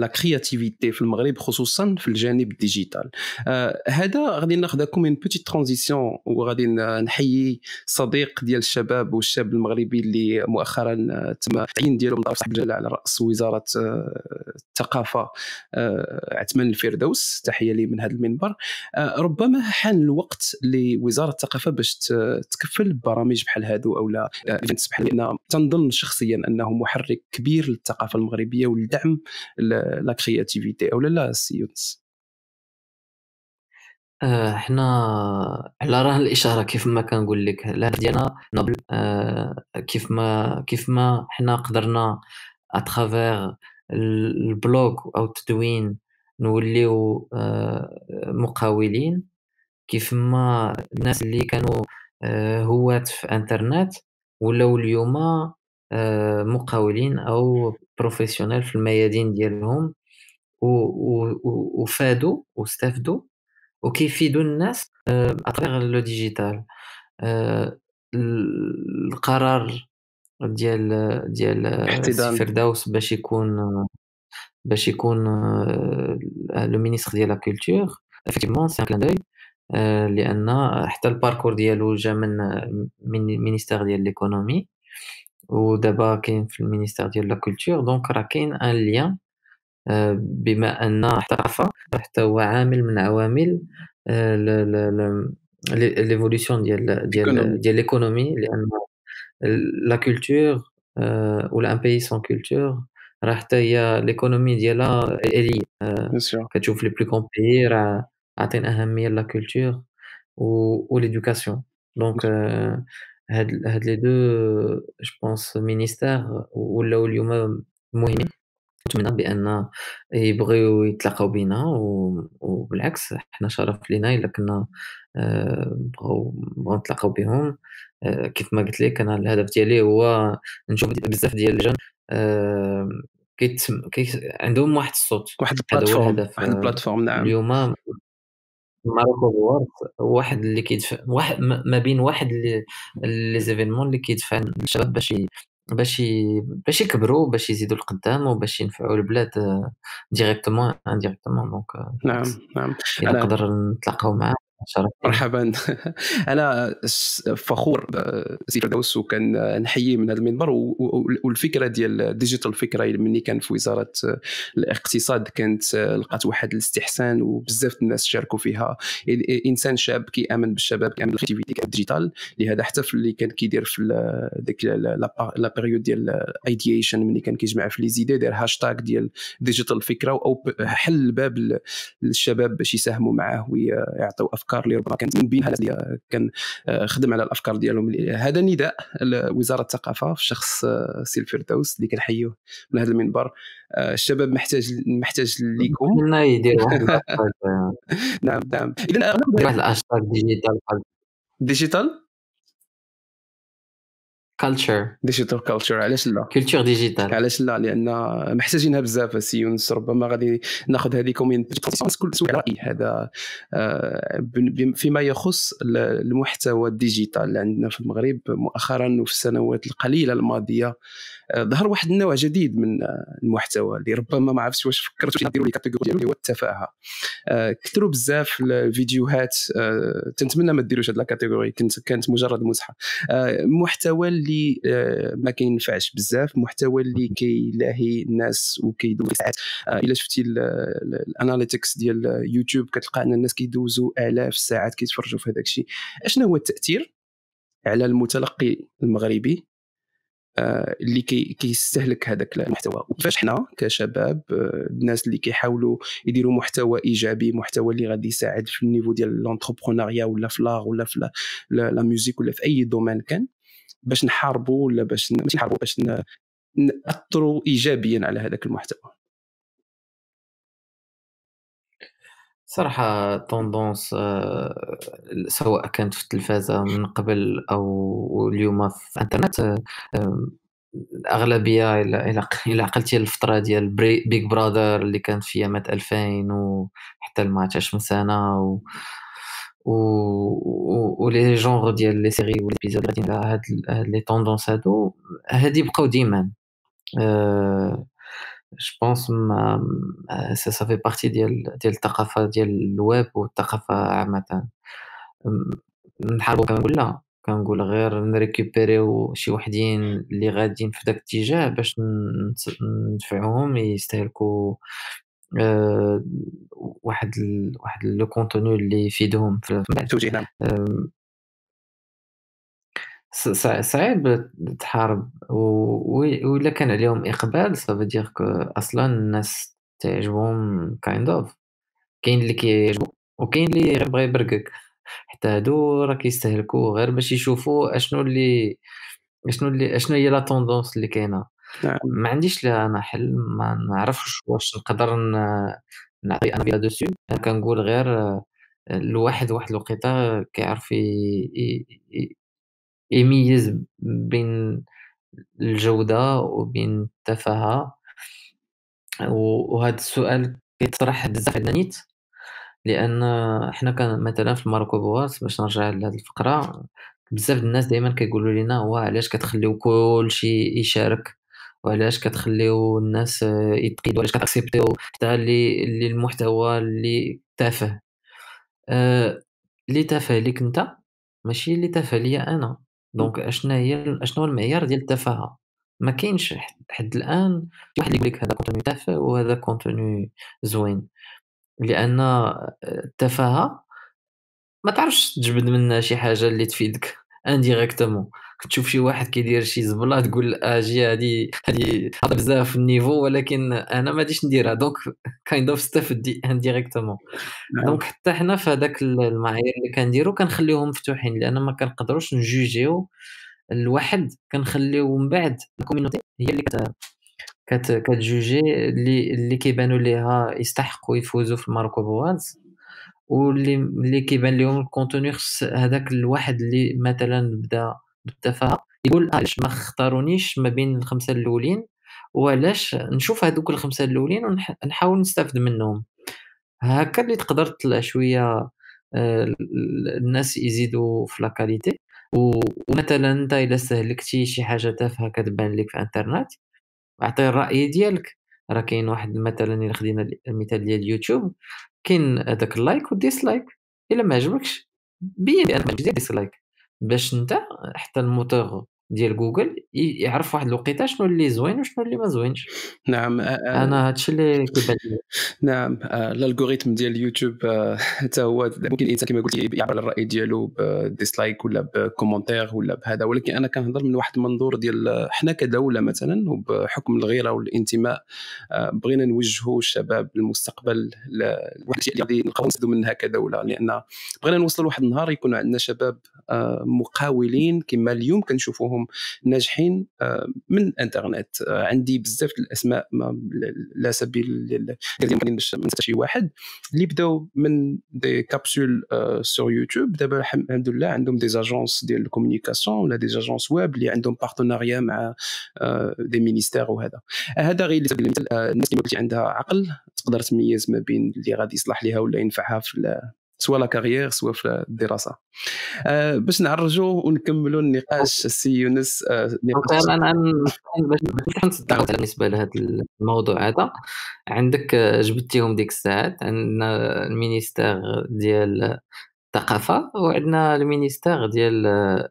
la créativité في المغرب خصوصا في الجانب ال digital. آه، هذا غادي ناخذكم من petite transition وغادي نحيي صديق ديال الشباب والشاب المغربي اللي مؤخرا تم التعيين ديالو من طرف صاحب على رأس وزارة آه، الثقافة آه، عثمان الفردوس. تحية لي من هذا المنبر. ربما حان الوقت لوزارة الثقافة باش تكفل ببرامج بحال هادو أو لا. events بحال لأن تنظن شخصيا أنه محرك كبير للثقافة المغربية ولدعم la créativité أو لا لا سي يونس آه، حنا على راه الإشارة كيف ما كنقول لك. الهدف ديالنا noble. آه، كيف ما كيف ما حنا قدرنا à travers ال blog أو التدوين نوليو مقاولين كيف ما الناس اللي كانوا هواة في انترنت ولاو اليوم مقاولين أو professionnels في الميادين ديالهم وفادوا واستفدوا وكيفيدوا الناس à travers le digital القرار ديال ديال فردوس باش يكون باش يكون le ministre ديال la culture effectivement c'est un clin d'œil لأن حتى ال parcours ديالو جا من من ministère ديال l'économie ودابا كاين في ال ministère ديال la culture donc راه كاين un lien بما أن الثقافه حتى هو عامل من عوامل l'évolution ديال ديال ديال l'économie لأن لا كولتور ولا ان بيي سون كولتور راه حتى هي ليكونومي ديالها الي كتشوف لي بلو كون بيي راه عاطين أهمية لا كولتور و ليدوكاسيون دونك هاد هاد لي دو جو بونس مينيستير ولاو اليوم مهمين. نتمنى بأن يبغيو يتلاقاو بينا وبالعكس حنا شرف لينا إلا كنا بغاو بغاو نتلاقاو بهم كيف ما قلت لك أنا الهدف ديالي هو نشوف بزاف ديال الجن كيتسم عندهم واحد الصوت. واحد ال plateforme واحد ال plateforme نعم. اليوم Maroc Web Awards واحد اللي كيدفع واحد ما بين واحد les événements اللي كيدفع الشباب باش باش باش يكبروا باش يزيدوا القدام وباش ينفعوا البلاد directement indirectement donc نعم نعم. إلا نقدر نتلاقاو معاه مرحبا. أنا فخور سي فردوس وكان نحيي من هذا المنبر والفكرة ديال digital فكرة ملي كان في وزارة الاقتصاد كانت لقات واحد الاستحسان وبزاف الناس شاركوا فيها. إنسان شاب كيأمن بالشباب كيأمن بال creativity ال digital لهذا حتى في اللي كان كيدير في ديك la période ديال édition ملي كان كيجمع في les idées دار هاشتاغ ديال digital فكرة أو حل الباب للشباب باش يساهموا معاه ويعطيو أفكار. الأفكار اللي ربما كانت من بينها اللي كان آه، خدم على الأفكار ديالهم. هذا نداء لوزارة الثقافة في شخص آه، سي الفردوس اللي كنحيوه من هذا المنبر. آه، الشباب محتاج محتاج ليكم. يدير واحد نعم نعم. اذا واحد digital digital culture digital culture علاش لا؟ culture digitale علاش لا؟ لأن محتاجينها بزاف سي يونس ربما غادي ناخذ هذه كومين كل سوء رأي هذا آه، فيما يخص المحتوى الديجيتال. اللي عندنا في المغرب مؤخرا وفي السنوات القليلة الماضية آه، ظهر واحد النوع جديد من المحتوى اللي ربما ما عرفتش واش فكرتوا نديروا لي كاتيجوري ديالو هو التفاهة. آه، كثروا بزاف الفيديوهات تنتمنى ما ديروش هذه الكاتيجوري كنت كانت مجرد مزحة. محتوى اللي آه، ما كينفعش بزاف محتوى اللي كيلاهي الناس وكيدوز ساعات آه، إلا شفتي ال analytics ديال يوتيوب كتلقى أن الناس كيدوزوا آلاف الساعات كيتفرجوا في هذاك الشيء. أشنو هو التأثير على المتلقي المغربي؟ آه، اللي كيستهلك هذاك المحتوى. وكيفاش حنا كشباب الناس اللي كيحاولوا يديروا محتوى إيجابي محتوى اللي غادي يساعد في ال niveau ديال l'entrepreneuriat ولا في l'art ولا في la musique ولا في أي domaine كان باش نحاربوا ولا باش ماشي نحاربوا باش نأثروا ايجابيا على هذاك المحتوى. صراحة tendance آه، سواء كانت في التلفازة من قبل أو اليوم في الإنترنت آه، الأغلبية إلا عقلتي الفترة ديال Big Brother اللي كانت في أيامات 2000 وحتى ما عرفتش من و ولي جونغ ديال لي سيري وليبيزود على هاد لي طوندونس هادو هادي بقاو ديما جو بونس ما سا سافي بارتي ديال ديال الثقافه ديال الويب والثقافه عامه نحاربو كنقول لا. كنقول غير نريكوبيريو شي وحدين اللي غاديين في داك الاتجاه باش ندفعوهم يستهلكوا واحد ال واحد لو كونتوني اللي يفيدهم في التوجيه نعم. صعيب تحارب. وإلا كان عليهم إقبال سافو دير كو أصلا الناس تعجبهم كايند اوف كاين اللي كيعجبو وكاين اللي بغا يبرقك. حتى هادو راه كيستهلكو غير باش يشوفوا أشنو اللي أشنو اللي أشنو هي لا طوندونس اللي كاينة. نعم. ما عنديش لا أنا حل ما نعرفش واش نقدر نعطي أنا لا dessus كنقول غير الواحد واحد الوقيتة كيعرف يميّز بين الجودة وبين التفاهة، وهذا السؤال كيطرح بزاف عندنا نيت، لأن حنا كان مثلًا في الماركوبوات باش نرجع لهاد الفقرة، بزاف الناس دايمًا كيقولوا لينا وعلاش كتخليو كلشي يشارك، وعلاش كتخليو الناس يتقيدوا، علاش كت acceptيو حتى les المحتوى اللي تافه. آه، اللي تافه ليك انت ماشي اللي تافه ليا أنا. donc أشنا هي أشنو المعيار ديال التفاهة؟ ما كاينش حد الآن شي واحد يقول لك هذا contenu تافه وهذا contenu زوين. لأن التفاهة ما تعرفش تجبد منها شي حاجة اللي تفيدك. انديريكتومون كتشوف شي واحد كيدير شي زبله تقول أجي هادي هادي هذا بزاف النيفو ولكن أنا ما غاديش نديرها دونك كايند اوف ستاف انديريكتومون دونك حتى حنا في هذاك المعايير اللي كنديرو كنخليوهم مفتوحين. لأن ما كنقدروش نجوجيو الواحد كنخليو من بعد الكوميونيتي هي اللي كت كت كتجوجي اللي اللي كيبانوا ليها يستحقوا يفوزوا في الماركو بواز واللي اللي كيبان لهم ال contenu خص هذاك الواحد اللي مثلا بدا بالتفاهه يقول علاش ما اختارونيش ما بين الخمسة الأولين وعلاش نشوف هذوك الخمسة الأولين ونحاول نستافد منهم. هكا اللي تقدر تطلع شوية آه، الناس يزيدوا في la qualité ومثلا أنت إلا استهلكتي شي حاجة تافهة كتبان لك في إنترنت أعطي الرأي ديالك. راه كاين واحد مثلا الا خدينا المثال ديال اليوتيوب. كاين هذاك ال like وال dislike إلا ما عجبكش بين بان ما دير dislike. باش أنت حتى الموتور ديال جوجل يعرف واحد الوقيته شنو اللي زوين وشنو اللي ما زوينش. نعم أنا هادشي اللي كيبان نعم ال algorithme ديال اليوتيوب حتى هو ممكن الإنسان كما قلتي يعبر على الرأي ديالو ب dislike ولا ب commentaire ولا بهذا ولكن أنا كنهضر من واحد المنظور ديال حنا كدولة مثلا وبحكم الغيرة والانتماء بغينا نوجهوا الشباب المستقبل لواحد الشيء اللي غادي نلقاو نستفدوا منها كدولة لأن بغينا نوصلوا لواحد النهار يكون عندنا شباب مقاولين كما اليوم كنشوفوهم ناجحين آه، من الانترنت. آه، عندي بزاف الاسماء لا سبيل باش ما شي واحد. اللي بداو من des capsules sur YouTube دابا الحمد لله عندهم des agences ديال ال communication ولا des agences web اللي عندهم partenariat مع des آه، ministères وهذا هذا. غير الناس اللي عندها عقل. تقدر تميز ما بين اللي غادي يصلح لها ولا ينفعها في soit la carrière soit في الدراسة. آه باش نعرجوا ونكملوا النقاش السي يونس آه نقاش أنا باش بالنسبة لهذا الموضوع هذا. عندك آه، جبدتيهم ديك الساعات عندنا ال ministère ديال الثقافة وعندنا ال ministère ديال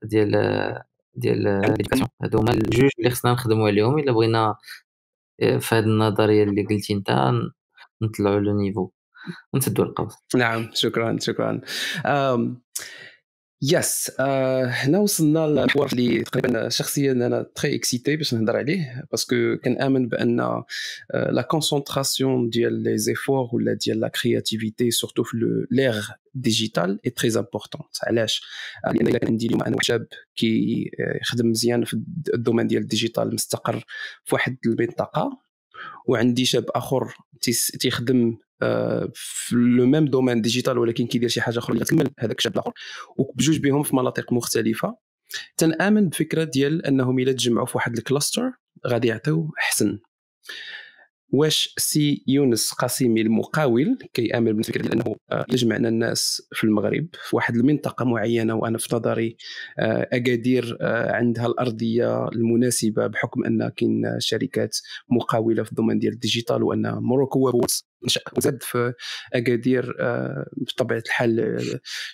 ديال ديال l'éducation هادو هما الجوج اللي خصنا نخدموا عليهم. إلا بغينا آه، في هذه النظرية اللي قلتي أنت نطلعوا le niveau. ونسدوا القوس. نعم شكرا شكرا. yes آه، هنا وصلنا للحوار اللي تقريبا شخصيا أنا très excité باش نهضر عليه parce que كنامن بأن la concentration ديال les efforts ولا ديال la créativité surtout في l'ère digitale est très importante علاش؟ لأن الا كان عندي اليوم أنا شاب كي يخدم مزيان في ال domaine ديال ال digital مستقر في واحد المنطقة وعندي شاب آخر تيخدم في le même domaine digital ولكن كيدير شي حاجة أخرى اللي تكمل هذاك الشاب الآخر وبجوج بهم في مناطق مختلفة. تنآمن بفكرة ديال أنهم إلا تجمعوا في واحد ال cluster غادي يعطيو احسن واش سي يونس قاسمي المقاول كيامن بالفكرة أنه آه، يجمعنا الناس في المغرب في واحد المنطقة معينة وأنا في نظري آه، أكادير آه، عندها الأرضية المناسبة بحكم أن كاين شركات مقاولة في ال domaine ديال ال digital وأن Morocco وزاد في أكادير بطبيعة الحال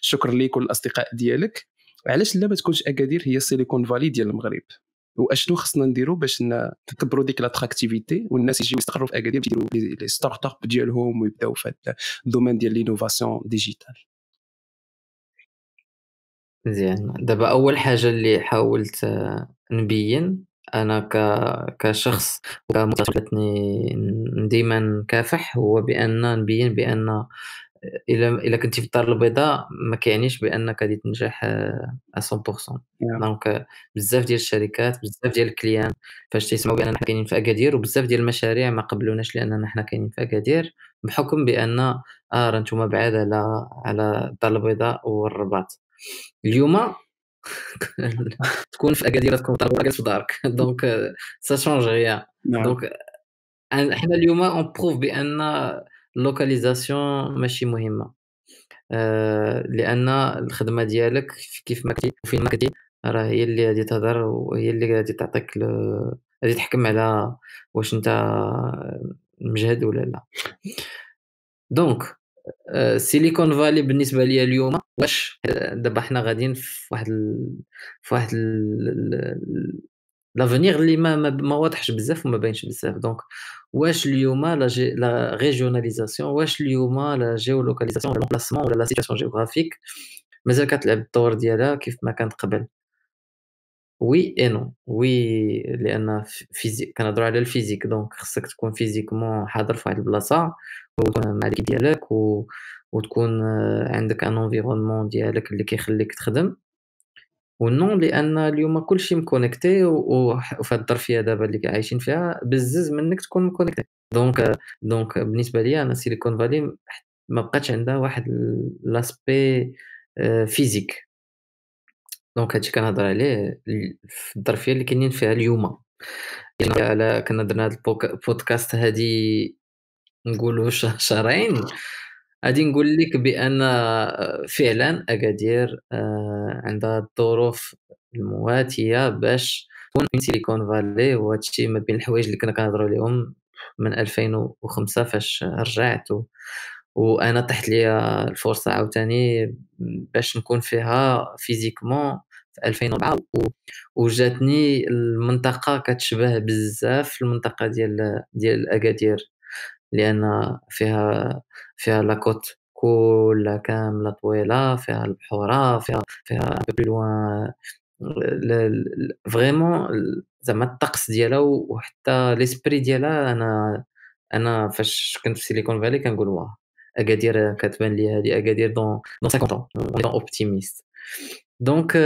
شكرا ليك وللاصدقاء ديالك. علاش لا ما تكونش أكادير هي ال Silicon Valley ديال المغرب؟ واشنو خصنا نديرو باش نكبروا ديك l'attractivité والناس يجيو يستقروا في اكادير يديروا les start-up ديالهم ويبداو في ال domaine ديال l'innovation digitale مزيان دابا أول حاجة اللي حاولت نبين أنا ك... كشخص وكمتلتني ديما نكافح هو بان نبين بأن إلا إلا كنتي في الدار البيضاء ما كيعنيش بأنك غادي تنجح 100% donc بزاف ديال الشركات بزاف ديال ال clients فاش تيسمعوا بأننا كاينين في أكادير وبزاف ديال المشاريع ما قبلوناش لأننا حنا كاينين في أكادير بحكم بأن آه راه نتوما بعاد على على الدار البيضاء والرباط. اليوم تكون في أكادير تكون في دارك. donc ça change rien donc حنا اليوم on prouve بأن ال localisation ماشي مهمة آه، لأن الخدمة ديالك كيف ما كنتي وفين ما كنتي راه هي اللي غادي تهضر وهي اللي غادي تعطيك غادي تحكم على واش انت مجهد ولا لا donc Silicon Valley بالنسبة لي اليوم واش دابا حنا غاديين في واحد. في واحد l'avenir اللي ما ما واضحش بزاف وما باينش بزاف donc واش اليوم la gé... la régionalisation واش اليوم la géolocalisation ولا placement ولا la situation géographique مازال كتلعب الدور ديالها كيف ما كانت قبل oui et non oui لأن physique كنهضروا على ال physique donc خصك تكون physiquement حاضر في واحد البلاصه وتكون مع ديالك و... وتكون عندك un environnement ديالك اللي كيخليك تخدم و non لأن اليوم كلشي مconnecté وفي الظرفيه دابا اللي عايشين فيها بزز منك تكون مconnecté. donc donc بالنسبة لي أنا Silicon Valley ما بقاتش عندها واحد l'aspect physique donc هادشي كنهضر عليه في الظرفيه اللي كاينين فيها اليوم. يعني على كنا درنا هاد البودكاست هادي نقولوا شهرين. غادي نقول لك بأن فعلا أكادير آه، عندها الظروف المواتية باش تكون من Silicon Valley وهذا الشيء ما بين الحوايج اللي كنا كنهضروا عليهم من 2005 فاش رجعت و... وأنا طحت لي الفرصة عاوتاني باش نكون فيها physiquement في 2004 وجاتني المنطقة كتشبه بزاف المنطقة ديال ديال اكادير لأن فيها فيها la côte كلها كاملة طويلة فيها البحوره فيها فيها plus loin vraiment زعما الطقس ديالها وحتى l'esprit ديالها أنا أنا فاش كنت في Silicon Valley كنقول واه أكادير كتبان لي هذه أكادير dans dans 50 ans optimiste donc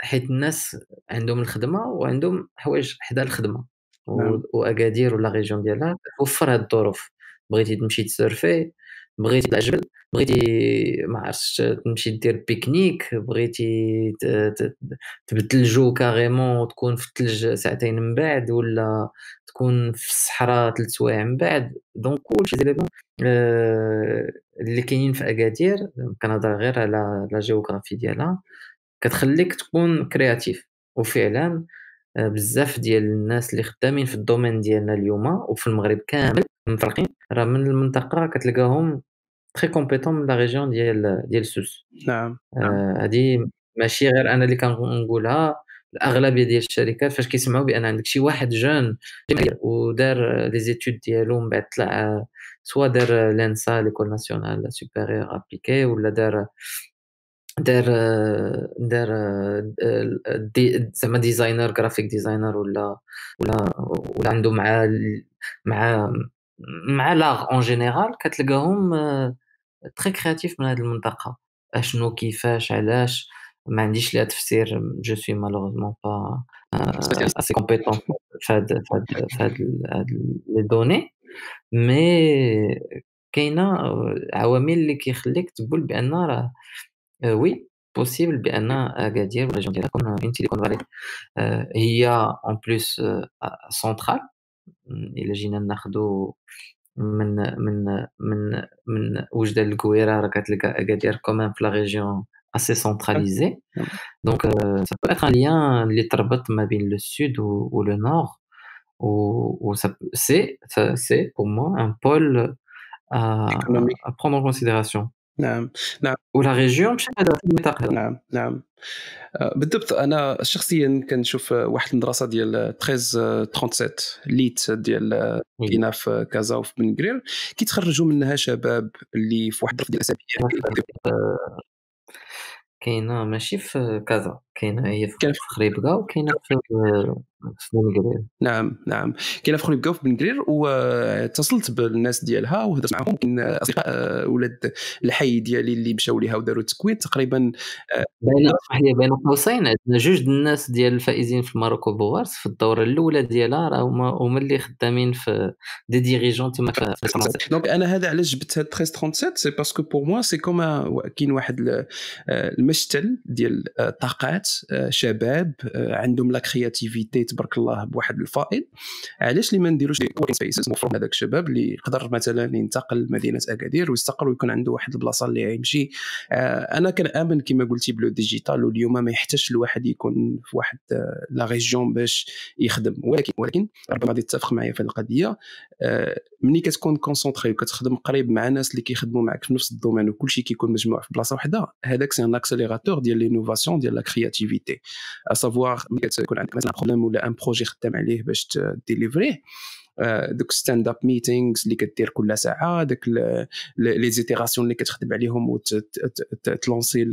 حيت الناس عندهم الخدمة وعندهم حوايج حدا الخدمة نعم. واكادير و la région ديالها توفر هاد الظروف بغيتي تمشي تsurfي بغيتي تطلع جبل بغيتي ما عرفتش تمشي دير pique-nique بغيتي تبدل الجو carrément وتكون في الثلج ساعتين من بعد ولا تكون في الصحراء ثلاث سوايع من بعد. donc كلشي les éléments آه اللي كاينين في أكادير كنهضر غير على la géographie ديالها كتخليك تكون créatif وفعلا آه، بزاف ديال الناس اللي خدامين في ال domaine ديالنا اليوم وفي المغرب كامل مفرقين راه من المنطقة كتلقاهم très compétents من la région ديال ديال سوس. نعم هذه نعم. ماشي غير أنا اللي كنقولها الأغلبية ديال الشركات فاش كيسمعوا بأن عندك شي واحد جون ودار لي زيتود ديالو من بعد طلع سوا دار لانسا ليكول ناسيونال سوبيريور أبليكي ولا دار دار دار دي زعما ديزاينر جرافيك ديزاينر ولا ولا ولا عنده مع مع مع لاغ اون جينيرال كتلقاهم تري كرياتيف من هذه المنطقة. أشنو كيفاش علاش؟ ما عنديش ليها تفسير جو سوي مالوغوزمون با اسي كومبيتون في هاد في هاد لي دوني مي كاينة عوامل اللي كيخليك تقول بأن راه وي بوسيبل بأن أكادير والريجيون ديالها تكون فين سيليكون فالي هي اون بليس سونترال الا جينا ناخدو من من من من وجدة الكويرة راه كتلقى اكادير comment في la région assez centralisée donc ça peut être un lien اللي تربط ما بين le sud و le nord و c'est c'est pour moi un pôle à, à prendre en considération. نعم نعم. و la région النطاق هذا. نعم نعم. آه، بالضبط. أنا شخصيا كنشوف واحد المدرسة ديال 1337 ليت ديال كاينة في كازا وفي بن قرير كيتخرجوا منها شباب اللي في واحد الظرف ديال الاسابيع كاينة ماشي في كازا. كاينة هي في خريبكا وكاينة في في بنكرير نعم نعم. كاينة في خريبكا وفي بنكرير واتصلت بالناس ديالها وهضرت معاهم. كاين أصدقاء آه، ولاد الحي ديالي اللي مشاو ليها وداروا التكوين تقريبا آه، بين لي بين قوسين. عندنا جوج الناس ديال الفائزين في الماروكو بوغارس في الدورة الأولى ديالها. راه هما هما اللي خدامين في des dirigeants تما في donc أنا هذا علاش جبت هاد 1337 c'est parce que pour moi c'est comme كاين واحد آه، المشتل ديال الطاقات شباب عندهم la créativité تبارك الله بواحد الفائض. علاش اللي ما نديروش des spaces مفروض هذاك الشباب اللي يقدر مثلا ينتقل لمدينة أكادير ويستقر ويكون عنده واحد البلاصة اللي يمشي آه أنا كنآمن كما قلتي ب le digital واليوم ما يحتاجش الواحد يكون في واحد آه la région باش يخدم. ولكن ولكن ربما غادي تتفق معايا في القضية. آه ملي كتكون concentré وكتخدم قريب مع ناس اللي كيخدموا معك في نفس ال domaine وكل شيء كيكون مجموع في بلاصة واحدة هذاك c'est un accélérateur ديال l'innovation ديال la créativité savoir ملي كتكون عندك مثلا problème ولا un projet خدام عليه باش ت délivrer ه آه، دوك stand-up meetings اللي كدير كل ساعة داك les itérations اللي كتخدم عليهم وت lancer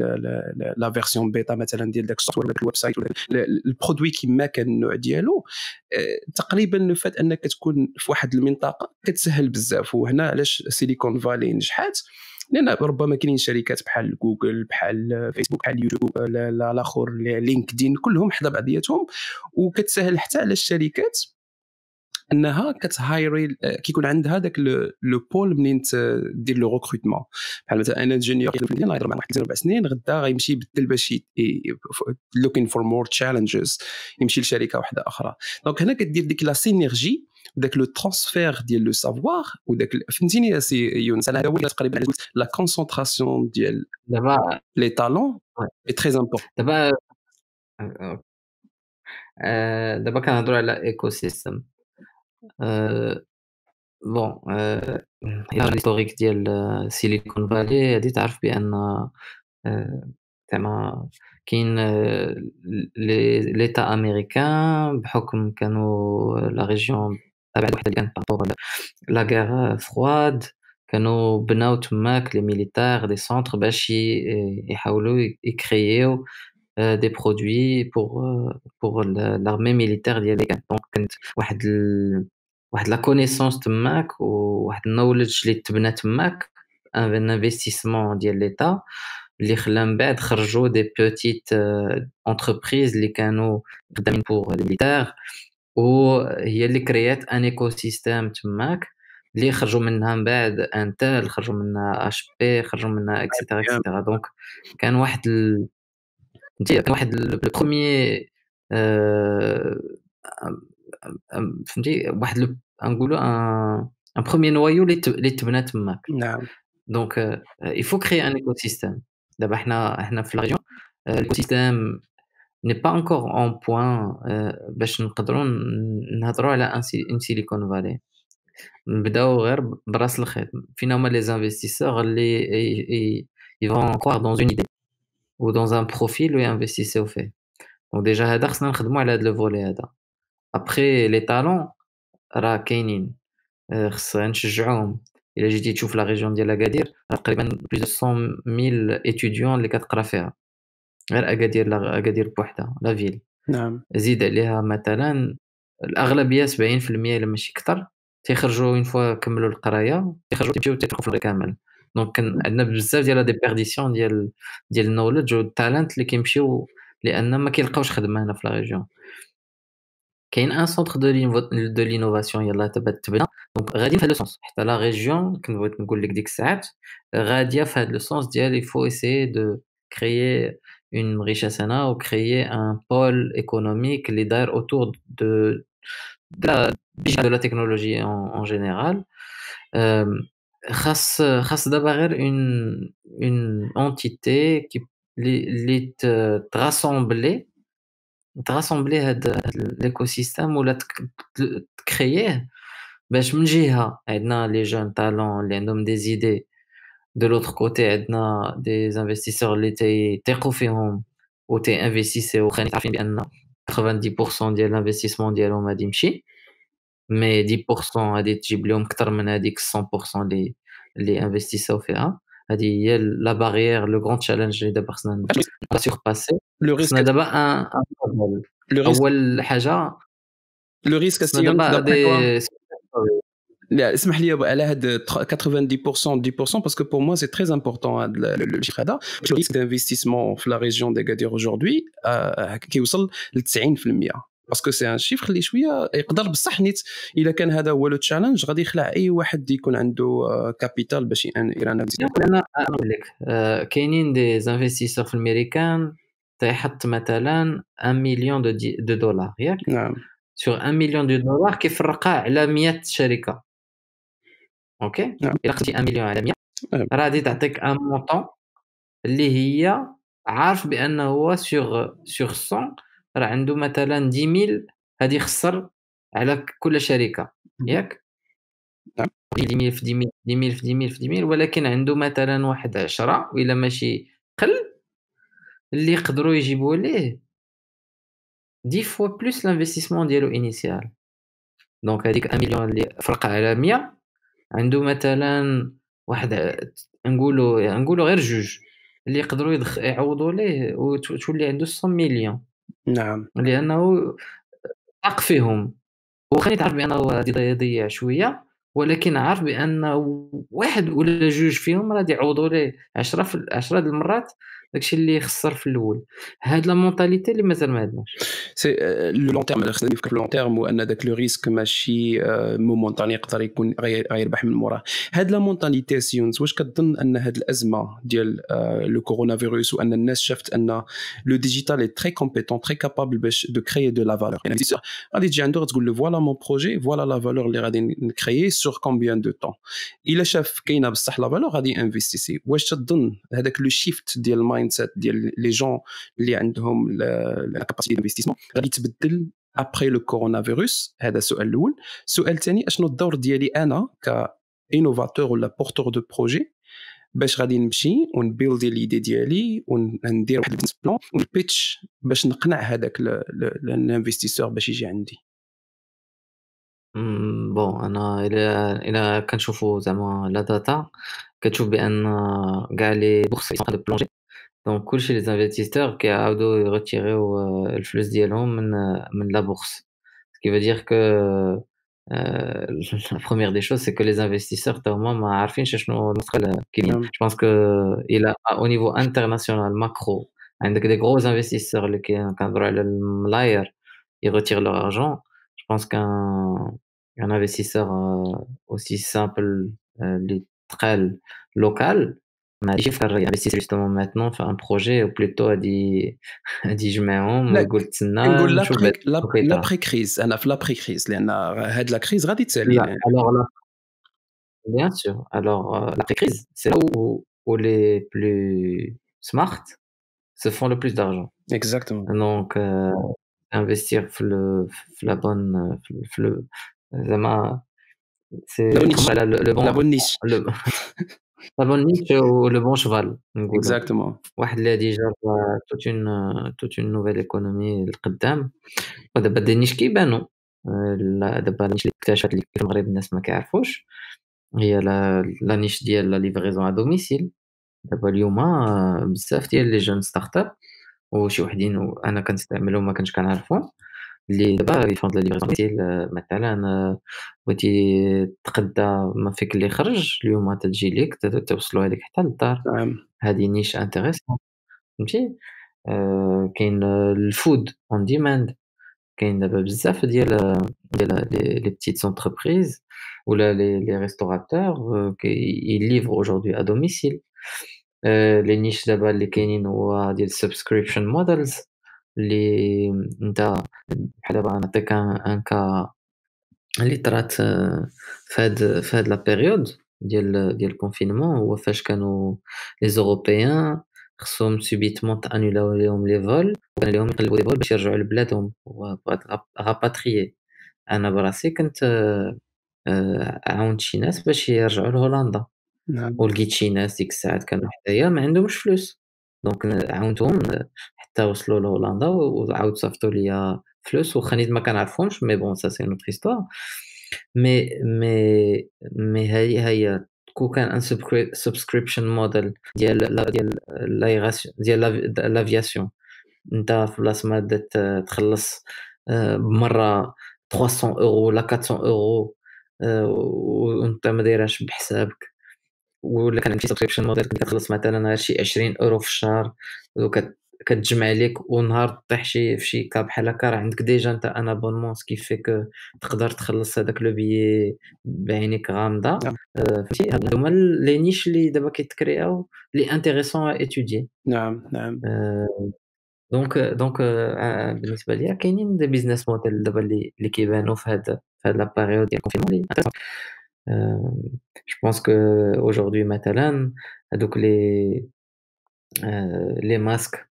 la version bêta مثلا ديال داك ال soft ولا ال website ال produit كما كان النوع ديالو آه، تقريبا le fait أنك تكون في واحد المنطقة كتسهل بزاف. وهنا علاش Silicon Valley نجحات؟ لأن ربما كاينين شركات بحال جوجل بحال فيسبوك بحال يوتيوب الآخر LinkedIn كلهم حدا بعضياتهم. وكتسهل حتى على الشركات أنها كت hire ي كيكون عندها داك le pool منين دير le recrutement بحال مثلا أنا junior في المدينة غيهضر مع واحد أربع سنين غدا غيمشي يبدل باش looking for more challenges يمشي لشركة واحدة أخرى. donc هنا كدير ديك la synergie وداك le transfert ديال le savoir وداك فهمتيني si يونس؟ أنا هذا هو تقريبا la concentration ديال دابا les talents est très important دابا دابا كنهضروا على écosystème bon إلى l'historique ديال Silicon Valley هادي تعرف بأن زعما كاين l'État américain بحكم كانوا la région ابعد وحده كانت par rapport la guerre froide كانوا بناو تماك les militaires des centres باش يحاولوا ي créer و des produits pour pour l'armée militaire ديال لي كانت donc كانت واحد واحد la connaissance تماك وواحد ال knowledge اللي تبنى تماك un investissement ديال l'État اللي خلا من بعد خرجوا des petites entreprises اللي كانوا خدامين بوغ لي وهي اللي créer ات un écosystème تماك اللي خرجوا منها من بعد Intel خرجوا منها HP خرجوا منها et cetera et cetera donc كان واحد ال... كان واحد ال premier فهمتي واحد نقولوا un un premier noyau اللي تبنى تماك نعم donc il faut créer un écosystème دابا حنا حنا في la région ال écosystème n'est pas encore au point باش نقدروا نهضروا على une Silicon Valley نبداو غير براس الخيط فينا هما les investisseurs اللي ils vont croire dans une idée و dans un profil و ينفستيسيو فيه donc déjà هذا خصنا نخدموا على هذا le volet هذا. après les talents راه كاينين. خص نشجعوهم. إلا جيتي تشوف la région ديال اكادير تقريبا plus de 100 étudiants اللي كتقرا فيها. غير اكادير اكادير بوحدها la ville نعم. زيد عليها مثلا الأغلبية 70% إلا ماشي كثر تيخرجوا une fois كملوا القراية تيخرجوا تيمشيو تيدخلوا في كامل. donc كان عندنا بزاف ديال des perditions ديال ديال ال knowledge وال talent اللي كيمشيو لأن ما كيلقاوش خدمة هنا في la région كاين un centre de de l'innovation يلاه تبنى. donc غادي في هذا ال sens حتى la région كنت بغيت نقول لك ديك الساعات غاديه في هذا ال sens ديال il faut essayer de créer une richesse هنا و créer un pôle économique اللي داير autour de de la de la technologie en général خاص خاص دابا غير une une entité qui اللي t rassembler t rassembler هاد l'écosystème ولا t créer ه باش من جهه عندنا les jeunes talents اللي عندهم des idées de l'autre côté عندنا des investisseurs اللي تيثقوا فيهم و ت investissiو خلينا عارفين بان 90% ديال ال investissement ديالهم غادي يمشي mais 10% غادي تجيب لهم أكثر من هذيك 100% اللي اللي investissiو فيها هذه هي la barrière le grand challenge اللي دابا خصنا surpasser le خصنا risque دابا un le risque اول حاجة le risque خصنا دابا des لا اسمح لي على هاد 90% 10% parce que pour moi c'est très important هاد le chiffre هذا le risque d'investissement في la région d'Agadir aujourd'hui كيوصل ل 90% parce que c'est un chiffre اللي شوية يقدر بصح نيت إلا كان هذا هو le challenge غادي يخلع أي واحد يكون عنده capital باش يدير أنا نقول لك كاينين des investisseurs في الميريكان تيحط مثلا 1 مليون de dollars ياك؟ نعم. sur 1 مليون de dollars كيفرقها على 100 شركة. أوكي نعم. إلا خديتي 1 مليون على 100 راه غادي تعطيك un montant اللي هي عارف بأنه هو sur sur 100 راه عنده مثلا 10000 هادي يخسر على كل شركة ياك؟ نعم. 10000 في 10000 في 10000 في 10000 في 10000 ولكن عنده مثلا واحد 10 ولا ماشي قل اللي يقدروا يجيبوا ليه؟ 10 fois plus l'investissement ديالو initial. donc هذيك 1 مليون اللي فرق على 100 عنده مثلا واحد نقولوا نقولوا غير جوج اللي يقدروا يعوضوا ليه وتولي عنده 100 مليون. نعم. لأنه ثق فيهم. وخليني تعرف بأنه غادي يضيع شوية ولكن عارف بان واحد ولا جوج فيهم غادي يعوضوا ليه 10 في 10 المرات. داكشي اللي خسر في الأول. هاد la mentalité اللي مازال ما عندناش c'est le long terme خصنا نفكر long terme وان داك le risque ماشي momentané يقدر يكون غيربح من موراه. هاد la mentalité سيونز واش كتظن أن هاد الأزمة ديال le coronavirus وأن الناس شافت أن le digital est très compétent très capable باش de créer de la valeur يعني غادي تجي عنده تقول له voilà mon projet voilà la valeur اللي غادي ن créer sur combien de temps إلا شاف كاينة بصح la valeur غادي investir واش تظن هذاك le shift ديال سيت ديال les gens اللي عندهم la capacité d'investissement غادي تبدل après le coronavirus هذا السؤال الأول السؤال الثاني اشنو الدور ديالي أنا ك innovateur ولا porteur de projet باش غادي نمشي ون builder l'idée ديالي وندير واحد ال business plan ون pitch باش نقنع هذاك ال investisseur باش يجي عندي bon أنا إلى إلى كنشوفوا زعما la data كتشوف بان كاع les bourses de plonger donc كلشي les investisseurs كيعاودو ي retirer و الفلوس ديالهم من من la bourse ce qui veut dire que la première des choses c'est que les investisseurs تا هما ما عارفينش شنو المستقبل كاين je pense que إلى au niveau international macro عندك des gros investisseurs اللي كنهضرو على الملاير ils retirent leur argent je pense كان un investisseur aussi simple اللي تقال local ما غاديش يفكر ي investir justement maintenant في un projet و plutôt غادي غادي يجمعهم ويقول تسنى نقول لا بري كريز أنا في لا بري كريز لأن هاد la crise غادي تسالي la alors là bien sûr alors l'après-crise c'est là où les plus smart se font le plus d'argent. Exactement. Donc, euh, investir في, le, في la bonne, في le, زعما c'est la bonne niche. Le, le bon, la bonne niche. Le, La bonne niche ou le bon cheval Exactement. واحد اللي يجرب toute une toute une nouvelle économie القدام ودابا des niches كيبانو دابا ال niche اللي اكتشفت اللي في المغرب الناس ما كيعرفوش هي la niche ديال la livraison à domicile دابا اليوم بزاف ديال les jeunes startups وشي وحدين أنا كنستعملهم ما كنتش كنعرفهم اللي دابا ils vendent la livraison مثلا بغيتي تقدى ما فيك اللي خرج اليوم تجي ليك توصلوا هذيك حتى للدار. نعم. هذه niche intéressante. فهمتي؟ آه كاين ال food on demand كاين دابا بزاف ديال ديال les petites entreprises ولا les restaurateurs ils livrent aujourd'hui à domicile les niches دابا اللي كاينين هو ديال subscription models اللي انت بحال دابا نعطيك un cas اللي طرات فهاد فهاد la période ديال ديال ال confinement هو فاش كانوا les européens خصهم subitement تانولاو ليهم les vols وكان ليهم يقلبوا les vols باش يرجعوا لبلادهم. rapatrier أنا براسي كنت عاونت شي ناس باش يرجعوا لهولندا. نعم. ولقيت شي ناس ديك الساعات كانوا حدايا ما عندهمش فلوس. donc عاونتهم حتى وصلوا لهولندا وعاود صيفطوا ليا فلوس واخا نيت ما كنعرفهمش mais bon ça c'est une autre histoire mais mais mais هي هي كون كان un subscription model ديال ديال ديال l'aviation انت في بلاصه ما تخلص آه، بمره 300 اورو ولا 400 اورو آه، وانت ما دايرهاش بحسابك ولا كان عندك subscription model كتخلص مثلا شي 20 اورو في الشهر كتجمع عليك ونهار طيح شي في شي cas بحال هكا راه عندك déjà أنت un abonnement ce qui fait que تقدر تخلص هذاك le billet بعينيك غامضة. نعم. آه، فهمتي؟ هادو هما les niches اللي دابا كيتكرياو les intéressantes à étudier نعم نعم. donc donc بالنسبة ليا كاينين des business models دابا اللي كيبانوا في هاد في هاد la période ديال ال confinement je pense que aujourd'hui مثلا هادوك les les masques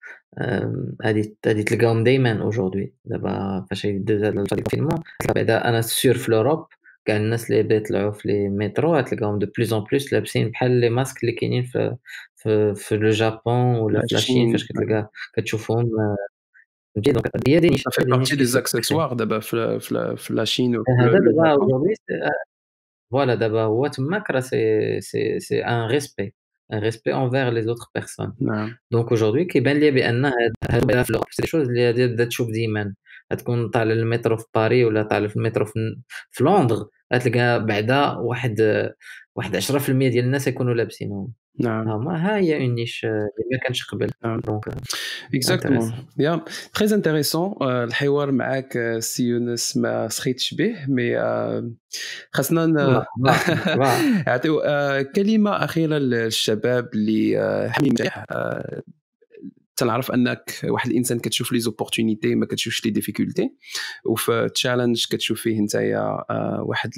غادي غادي تلقاهم دايما aujourd'hui دابا فاش يدوز هاد ال confinement بعدا أنا sûr في l'Europe كاع الناس اللي بيطلعوا في les métros غتلقاهم de plus en plus لابسين بحال les masques اللي كاينين في في, في le Japon ولا في la Chine فاش كتلقى كتشوفهم فهمتي donc هي des niches بارتي des accessoires دابا في في, في la Chine هذا دابا voilà دابا هو تماك راه c'est c'est c'est un respect un respect envers les autres personnes نعم donc aujourd'hui كيبان غتكون طالع المترو في باري ولا طالع في المترو في لندن غتلقى بعدا واحد واحد 10% ديال الناس يكونوا لابسينهم نعم. ها هي une niche اللي ما كانش قبل. donc exactement يا très intéressant الحوار معاك سي يونس ما سخيتش به mais خاصنا نعطيو كلمة أخيرة للشباب اللي حاملين نجاح تنعرف أنك واحد الإنسان كتشوف les opportunités ما كتشوفش les difficultés وفي challenge كتشوف فيه نتايا آه، واحد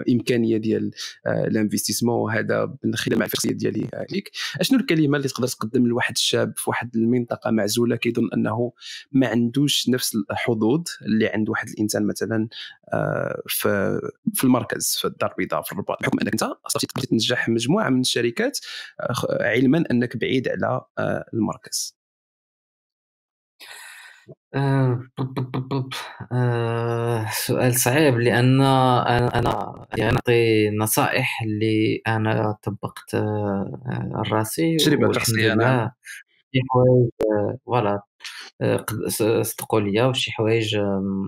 الإمكانية ديال الانفستيسمون آه، وهذا من خلال الشخصيه ديالي ليك. أشنو الكلمة اللي تقدر تقدم لواحد الشاب في واحد المنطقة معزولة كيظن أنه ما عندوش نفس الحظوظ اللي عند واحد الإنسان مثلا آه، في في المركز في الدار البيضاء في الرباط. بحكم أنك أنت تنجح مجموعة من الشركات علما أنك بعيد على المركز. آه، آه، سؤال صعيب لأن أنا أنا يعني نعطي نصائح اللي أنا طبّقت آه، راسي تجربة شخصية نعم. شي حوايج فوالا صدقوا ليا وشي حوايج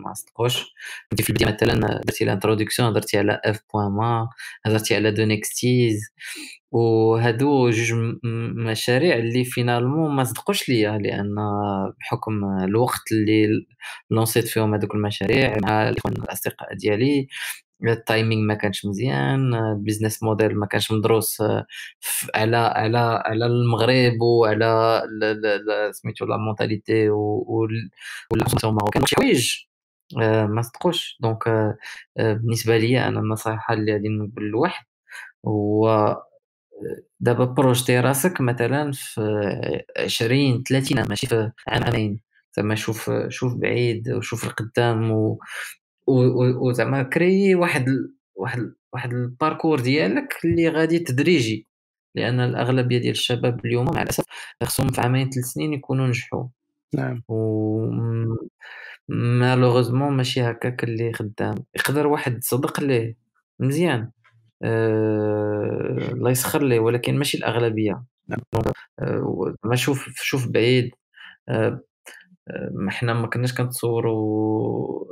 ما صدقوش. كنتي في البداية مثلًا درتي الانتروداكسيون درتي على اف بوان ما هضرتي على دونيكستيز وهادو جوج مشاريع اللي فينالمون ما صدقوش ليا لأن بحكم الوقت اللي lancit فيهم هادوك المشاريع مع الإخوان الأصدقاء ديالي ال timing ما كانش مزيان ال business model ما كانش مدروس على على على المغرب وعلى سميتو la mentalité وال consommation marocaine. شي حوايج. آه، ما صدقوش. donc آه، بالنسبة لي أنا النصيحة اللي غادي نقول لواحد هو دابا projeté راسك مثلا في عشرين ثلاثين ماشي في عام عامين. زعما شوف شوف بعيد وشوف القدام و وزعما كري واحد واحد واحد ال parcours ديالك اللي غادي تدريجي. لأن الأغلبية ديال الشباب اليوم مع الأسف خصهم في عامين ثلاث سنين يكونوا نجحوا. نعم. و malheureusement ماشي هكاك اللي خدام. يقدر واحد صدق ليه. مزيان. الله يسخر ليه ولكن ماشي الأغلبية. نعم. آه، ما شوف شوف بعيد. آه، ما حنا ما كناش كنتصوروا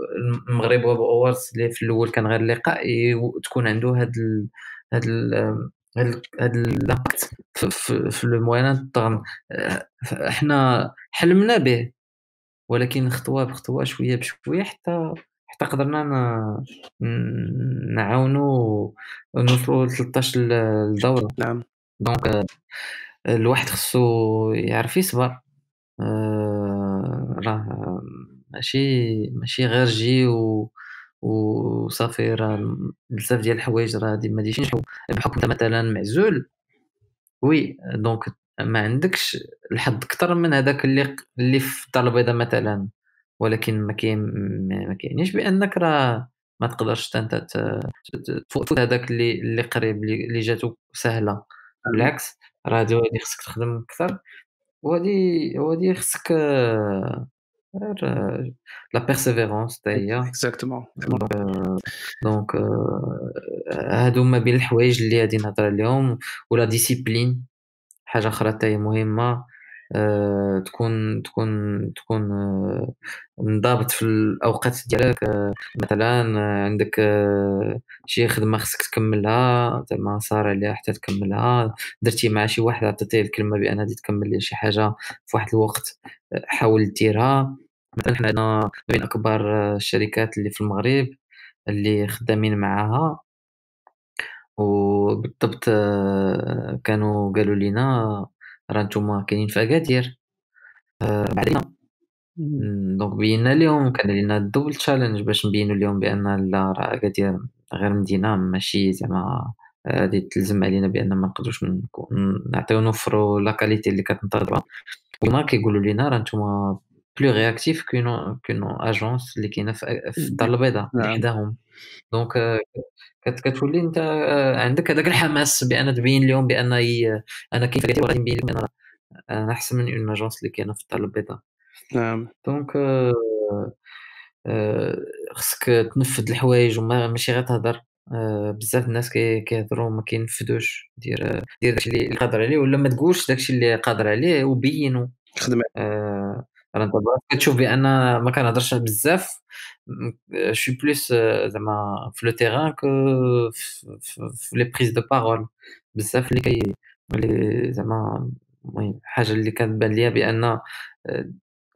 المغرب Web Awards اللي في الأول كان غير لقاء تكون عنده هاد ال هاد ال هاد هاد ال impact في, le moins حنا حلمنا به ولكن خطوه بخطوه شوية بشوية حتى حتى قدرنا نعاونوا نوصلوا ل 13 الدورة. نعم. donc الواحد خصو يعرف يصبر. آه، راه ماشي ماشي غير جي و وصافي راه بزاف ديال الحوايج راه ما غاديش ينجحوا بحكم انت مثلا معزول oui donc ما عندكش الحظ أكثر من هذاك اللي اللي في الدار البيضاء مثلا. ولكن ما كاين ما كاينينش بأنك راه ما تقدرش أنت تفوت هذاك اللي اللي قريب اللي جاتو سهلة. بالعكس راه هادي خصك تخدم أكثر وهادي وهادي خصك la persévérance حتى هي. exactement donc هادو ما بين الحوايج اللي غادي نهضر عليهم و la discipline حاجة أخرى حتى هي مهمة. آه، تكون تكون تكون آه، منضبط في الأوقات ديالك. آه، مثلا عندك شي خدمة خصك تكملها زعما صار عليها حتى تكملها. درتي مع شي واحد عطيتيه الكلمة بان غادي تكمل ليه شي حاجة في واحد الوقت حاول ديرها. مثلا حنا عندنا بين أكبر الشركات اللي في المغرب اللي خدامين معاها. وبالضبط كانوا قالوا لينا راه نتوما كاينين في أكادير. آه بعدين donc بينا لهم كان لينا ال double challenge باش نبينو لهم بأن لا راه أكادير غير مدينة ماشي زعما غادي تلزم علينا بأن ما نقدروش نعطيو نوفرو la qualité اللي كتنتظروها هما كيقولوا لينا راه نتوما plus réactifs qu'une qu'une agence اللي كاينة في الدار البيضاء. حداهم donc كتولي انت عندك هذاك الحماس بأن تبين لهم بأن أنا كيف غادي نبين لهم أنا أحسن من une agence اللي كاينة في الدار البيضاء. نعم. donc خصك تنفذ الحوايج وما ماشي غير تهضر. بزاف الناس كيهضروا ما كينفذوش. دير دير داكشي اللي قادر عليه ولا ما تقولش داكشي اللي قادر عليه وبينو خدم آه راه أنت كتشوف بأن ما كنهضرش بزاف شي plus زعما في le terrain que في les prises de parole بزاف اللي كي اللي زعما المهم حاجة اللي كتبان ليا بأن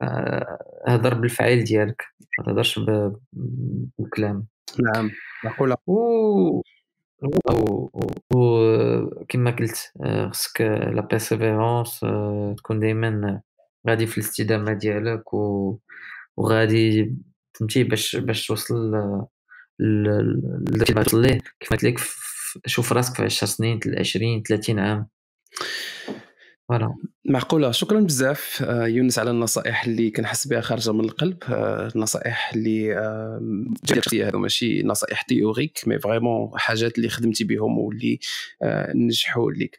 آه، هضر بالفعل ديالك ما تهضرش بالكلام. نعم معقولة. و وكما قلت آه، خصك la persévérance آه، تكون دائما غادي في الاستدامة ديالك و... وغادي فهمتي باش باش توصل لداكشي اللي توصل ليه كيف قلت لك شوف راسك في 10 سنين 20 30 عام. voilà. معقولة. شكرا بزاف آه، يونس على النصائح اللي كنحس بها خارجة من القلب آه، النصائح اللي جاتي هادو ماشي نصائح théoriques mais vraiment حاجات اللي خدمتي بهم واللي آه، نجحوا لك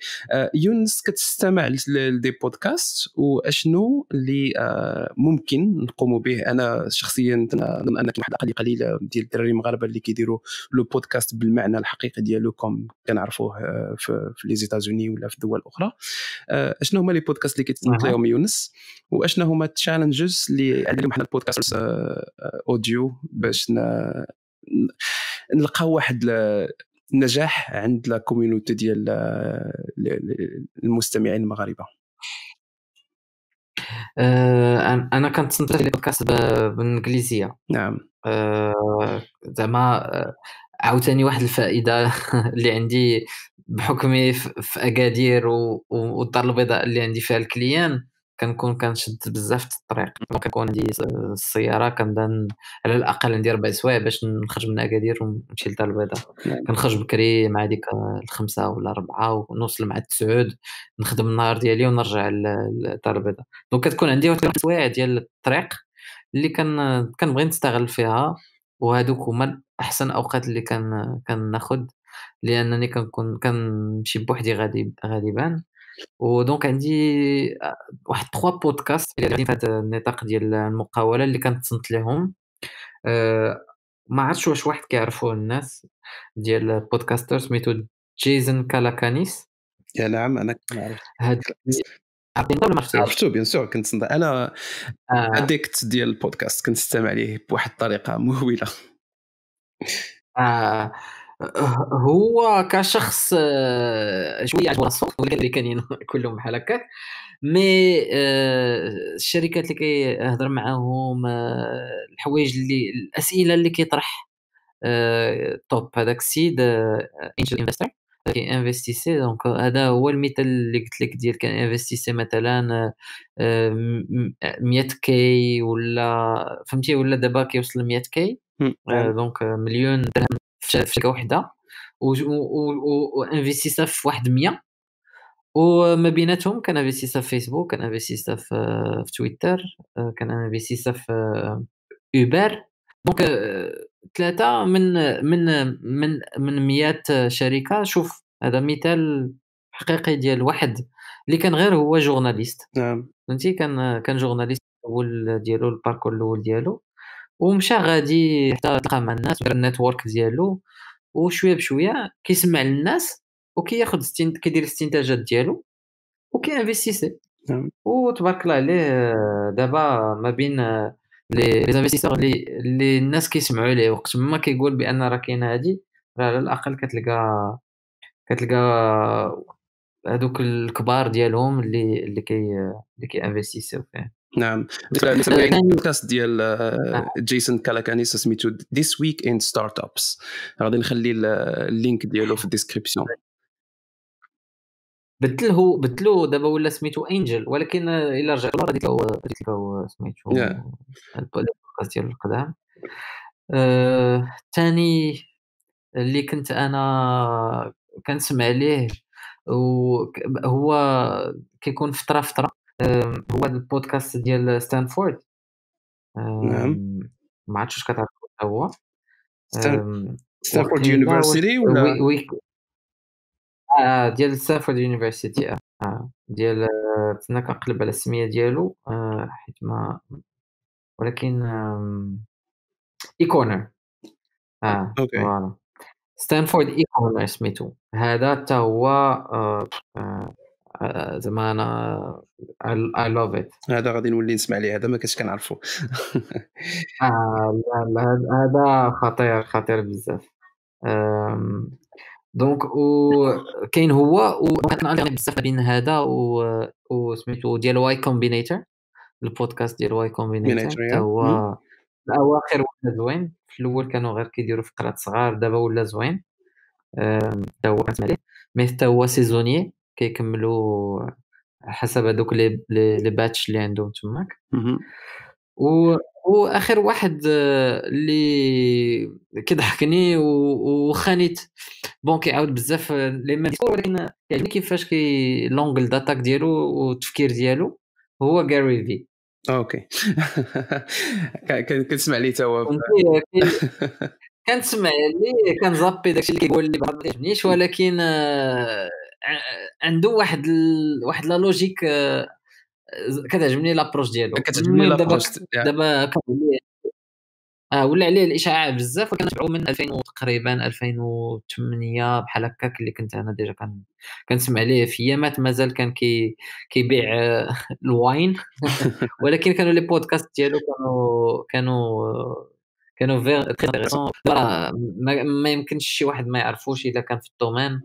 يونس كتستمع ل des podcasts وأشنو اللي ممكن نقوموا به؟ أنا شخصيا نظن ان واحد الأقل قليلة ديال الدراري المغاربة اللي كيديروا le podcast بالمعنى الحقيقي ديالو comme كنعرفوه في les États-Unis ولا في دول أخرى أشنو هما les podcasts اللي كيتصنت لهم يونس واشنو هما ال challenges اللي عندنا حنا ال podcast audio باش نلقاو واحد النجاح عند la community ديال المستمعين المغاربة. آه، أنا كنت les podcasts بالانجليزيه نعم. آه، زعما آه، عاوتاني واحد الفائدة اللي عندي بحكمي في أكادير والدار البيضاء اللي عندي فيها ال clients كنكون كنشد بزاف الطريق. كنكون عندي السيارة كنبدا على الأقل ندير ربع سوايع باش نخرج من أكادير ونمشي للدار البيضاء. نعم. كنخرج بكري مع ديك الخمسة ولا اربعه ونوصل مع التسعود نخدم النهار ديالي ونرجع للدار البيضاء. donc كتكون عندي واحد السوايع ديال الطريق اللي كان كنبغي نستغل فيها وهادوك هما احسن أوقات اللي كان كناخذ لأنني كنكون كنمشي بوحدي غالب غالبا. و donc عندي واحد 3 podcasts اللي غاديين في هذا النطاق ديال المقاولة اللي كنتصنت لهم أه ما عرفتش واش واحد كيعرفوه الناس ديال podcaster سميتو جيسون كالاكانيس. yeah نعم أنا كنعرف. هاد عرفتي ولا ما عرفتيش عرفتو bien sûr كنت أنا addict آه. ديال البودكاست كنت نستمع ليه بواحد الطريقة مهولة. آه هو كشخص آه، شوية عجبو راسو اللي كاينين كلهم بحال هكاك mais آه، الشركات اللي كيهضر معاهم آه، الحوايج اللي الأسئلة اللي كيطرح top هذاك السيد angel investor كي investi donc هذا هو المثال اللي قلت لك ديال كان investi مثلا 100 K ولا فهمتي؟ ولا دابا كيوصل ل 100 K donc مليون درهم في شركة وحدة. و investi سا في واحد 100 وما بيناتهم كان investi سا في فيسبوك كان investi سا في, في تويتر كان investi سا في Uber donc ثلاثة من من من من 100 شركة. شوف هذا مثال حقيقي ديال واحد اللي كان غير هو journaliste. نعم. فهمتي؟ كان كان journaliste الأول ديالو ال parcours الأول ديالو. ومشى غادي حتى تلقى مع الناس ودار ال network ديالو. وشوية بشوية كيسمع للناس وكياخذ كيدير الاستنتاجات ديالو وكي investi نعم. وتبارك الله عليه دابا ما بين les investisseurs اللي اللي الناس كيسمعوا ليه. وقت ما كيقول بأن راه كاينة هادي راه على الأقل كتلقى كتلقى هذوك الكبار ديالهم اللي اللي كي اللي كي investi سيو فيه. نعم. البودكاست ديال Jason Calacanis سميتو This Week in Startups غادي نخلي ال link ديالو في ال description. بدله بدلو دابا ولا سميتو Angel ولكن إلا رجعت له غادي له سميتو البودكاست ديال القدام ثاني اللي كنت أنا كنسمع ليه وهو كيكون فتره فترة هو البودكاست ديال ستانفورد نعم. ما عرفتش واش كتعرف هو. Stanford University ولا آه ديال Stanford University آه ديال تسنى كنقلب على السمية ديالو آه حيت ما ولكن eCorner آه voilà. Stanford eCorner سميتو. هذا حتى هو آه آه زعما أنا I love it هذا غادي نولي نسمع ليه هذا ما كنتش كنعرفو. آه لا هذا خطير خطير بزاف. donc وكاين هو وكان بزاف بين هذا وسميتو ديال Y Combinator البودكاست ديال Y Combinator حتى هو الاواخر ولا زوين. في الأول كانوا غير كيديروا فقرات صغار دابا ولا زوين. حتى هو كنسمع ليه mais حتى هو saisonnier كيكملوا حسب هذوك لي les batchs اللي عندهم تماك. و وآخر واحد اللي كيضحكني وخانيت. bon كيعاود بزاف les mêmes. ولكن كيعجبني كيفاش كي l'angle d'attaque ديالو والتفكير ديالو هو Gary Vee okay. كنسمع ليه تا هو كنسمع ليه كنزابي داكشي اللي كيقول لي بعض ما يعجبنيش ولكن عنده واحد ال... واحد لا لوجيك آه، كتعجبني لابروش ديالو. كتعجبني لابروش دابا دابا آه ولا عليه الإشاعة بزاف وكنتبعو من 2000 تقريبا 2008 بحال هكاك اللي كنت أنا ديجا كان كنسمع ليه في أيامات مازال كان كي كيبيع آه، الواين. ولكن كانوا لي بودكاست ديالو كانوا كانوا كانوا فيغ ما, ما يمكنش شي واحد ما يعرفوش اذا كان في الدومين.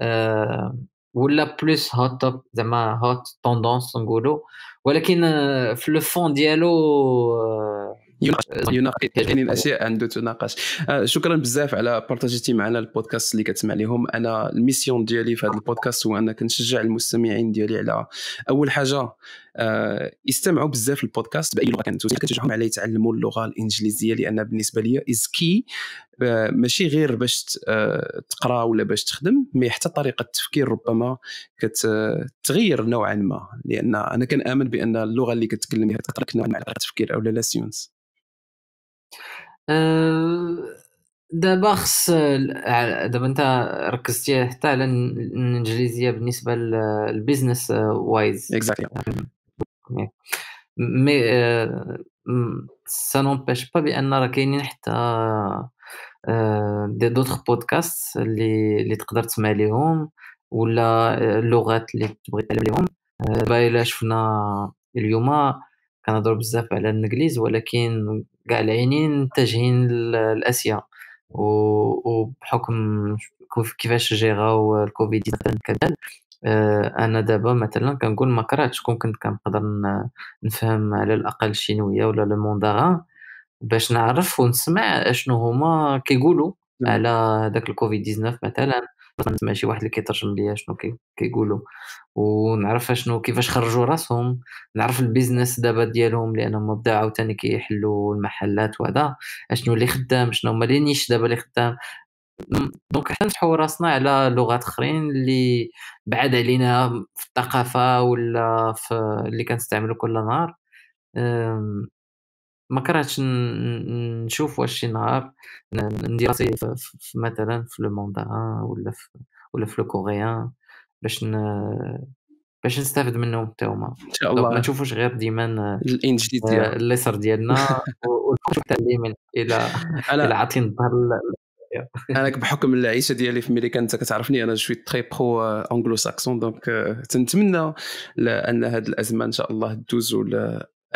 آه، ولا بلوس هوت توب زعما هوت توندونس نقولوا ولكن آه، في لو فون ديالو آه، يناقش يعني الاشياء عنده تناقش. شكرا بزاف على بارتاجيتي معنا البودكاست اللي كتسمع لهم أنا الميسيون ديالي في هذا البودكاست هو أن كنشجع المستمعين ديالي على أول حاجة آه، يستمعوا بزاف البودكاست بأي لغة كانت كنشجعهم على يتعلموا اللغة الإنجليزية لأن بالنسبة لي از كي آه، ماشي غير باش آه، تقرا ولا باش تخدم mais حتى طريقة التفكير ربما كتغير نوعا ما. لأن أنا كنامن بأن اللغة اللي كتكلم بها تأثر نوعا ما على التفكير أو la science دابا خص دابا انت ركزتي حتى على الإنجليزية بالنسبة لل business wise exactly mais سا نومبيش با بأن راه كاينين حتى دي دوطخ بودكاست اللي اللي تقدر تسمع ليهم ولا اللغات اللي تبغي تعلم ليهم. دابا إلا شفنا اليوم كنهضروا بزاف على الإنجليز ولكن كاع العينين متجهين لاسيا وبحكم كيفاش جيغاو الكوفيد كذا آه، أنا دابا مثلا كنقول ما كرهتش كون كنت كنقدر نفهم على الأقل الشينوية ولا لو باش نعرف ونسمع أشنو هما كيقولوا نعم. على داك الكوفيد 19 مثلا. نسمع شي واحد اللي كيترجم ليا شنو كيقولوا. ونعرف أشنو كيفاش خرجوا راسهم. نعرف ال business دابا ديالهم لأنهم بداو عاوتاني كيحلوا المحلات وهذا. أشنو اللي خدام شنو هما les niches دابا اللي خدام. donc حنا نفتحوا راسنا على لغات أخرين اللي بعاد علينا في الثقافة ولا في اللي كنستعملوا كل نهار. ما كرهتش نشوف واش شي نهار ندير راسي مثلا في لو مونداران ولا في ولا في لو كوريان باش ن... باش نستافد منهم حتى هما. إن شاء الله. ما نشوفوش غير ديما ديالهم. الليسر ديالنا والفوق تاع اليمين إلى إلى عاطين الظهر أنا بحكم العيشة ديالي في أمريكا أنت كتعرفني أنا شوي très pro anglo-saxon donc تنتمنى ان هذه الأزمة إن شاء الله تدوز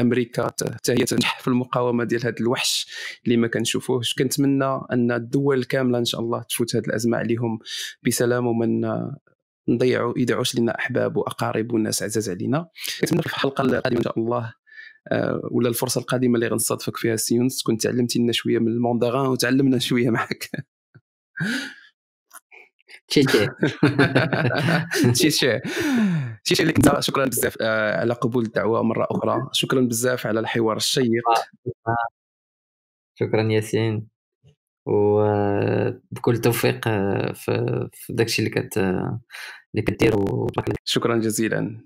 أمريكا حتى هي تنجح في المقاومة ديال هذا الوحش اللي ما كنشوفوهش. كنتمنى أن الدول كاملة إن شاء الله تفوت هذه الأزمة عليهم بسلام وما يضيعوش لنا أحباب وأقارب والناس عزاز علينا. كنتمنى في الحلقة القادمة إن شاء الله آه، ولا الفرصة القادمة اللي غنصادفك فيها séance تكون تعلمتي لنا شوية من الموندغان وتعلمنا شوية معك تشيتشي. تشيتشي. تشيتشي لك انت شكرا بزاف. آه، على قبول الدعوة مرة أخرى. شكرا بزاف على الحوار الشيق. شكرا ياسين. وبكل توفيق آه، في داكشي اللي كت اللي كدير شكرا جزيلا.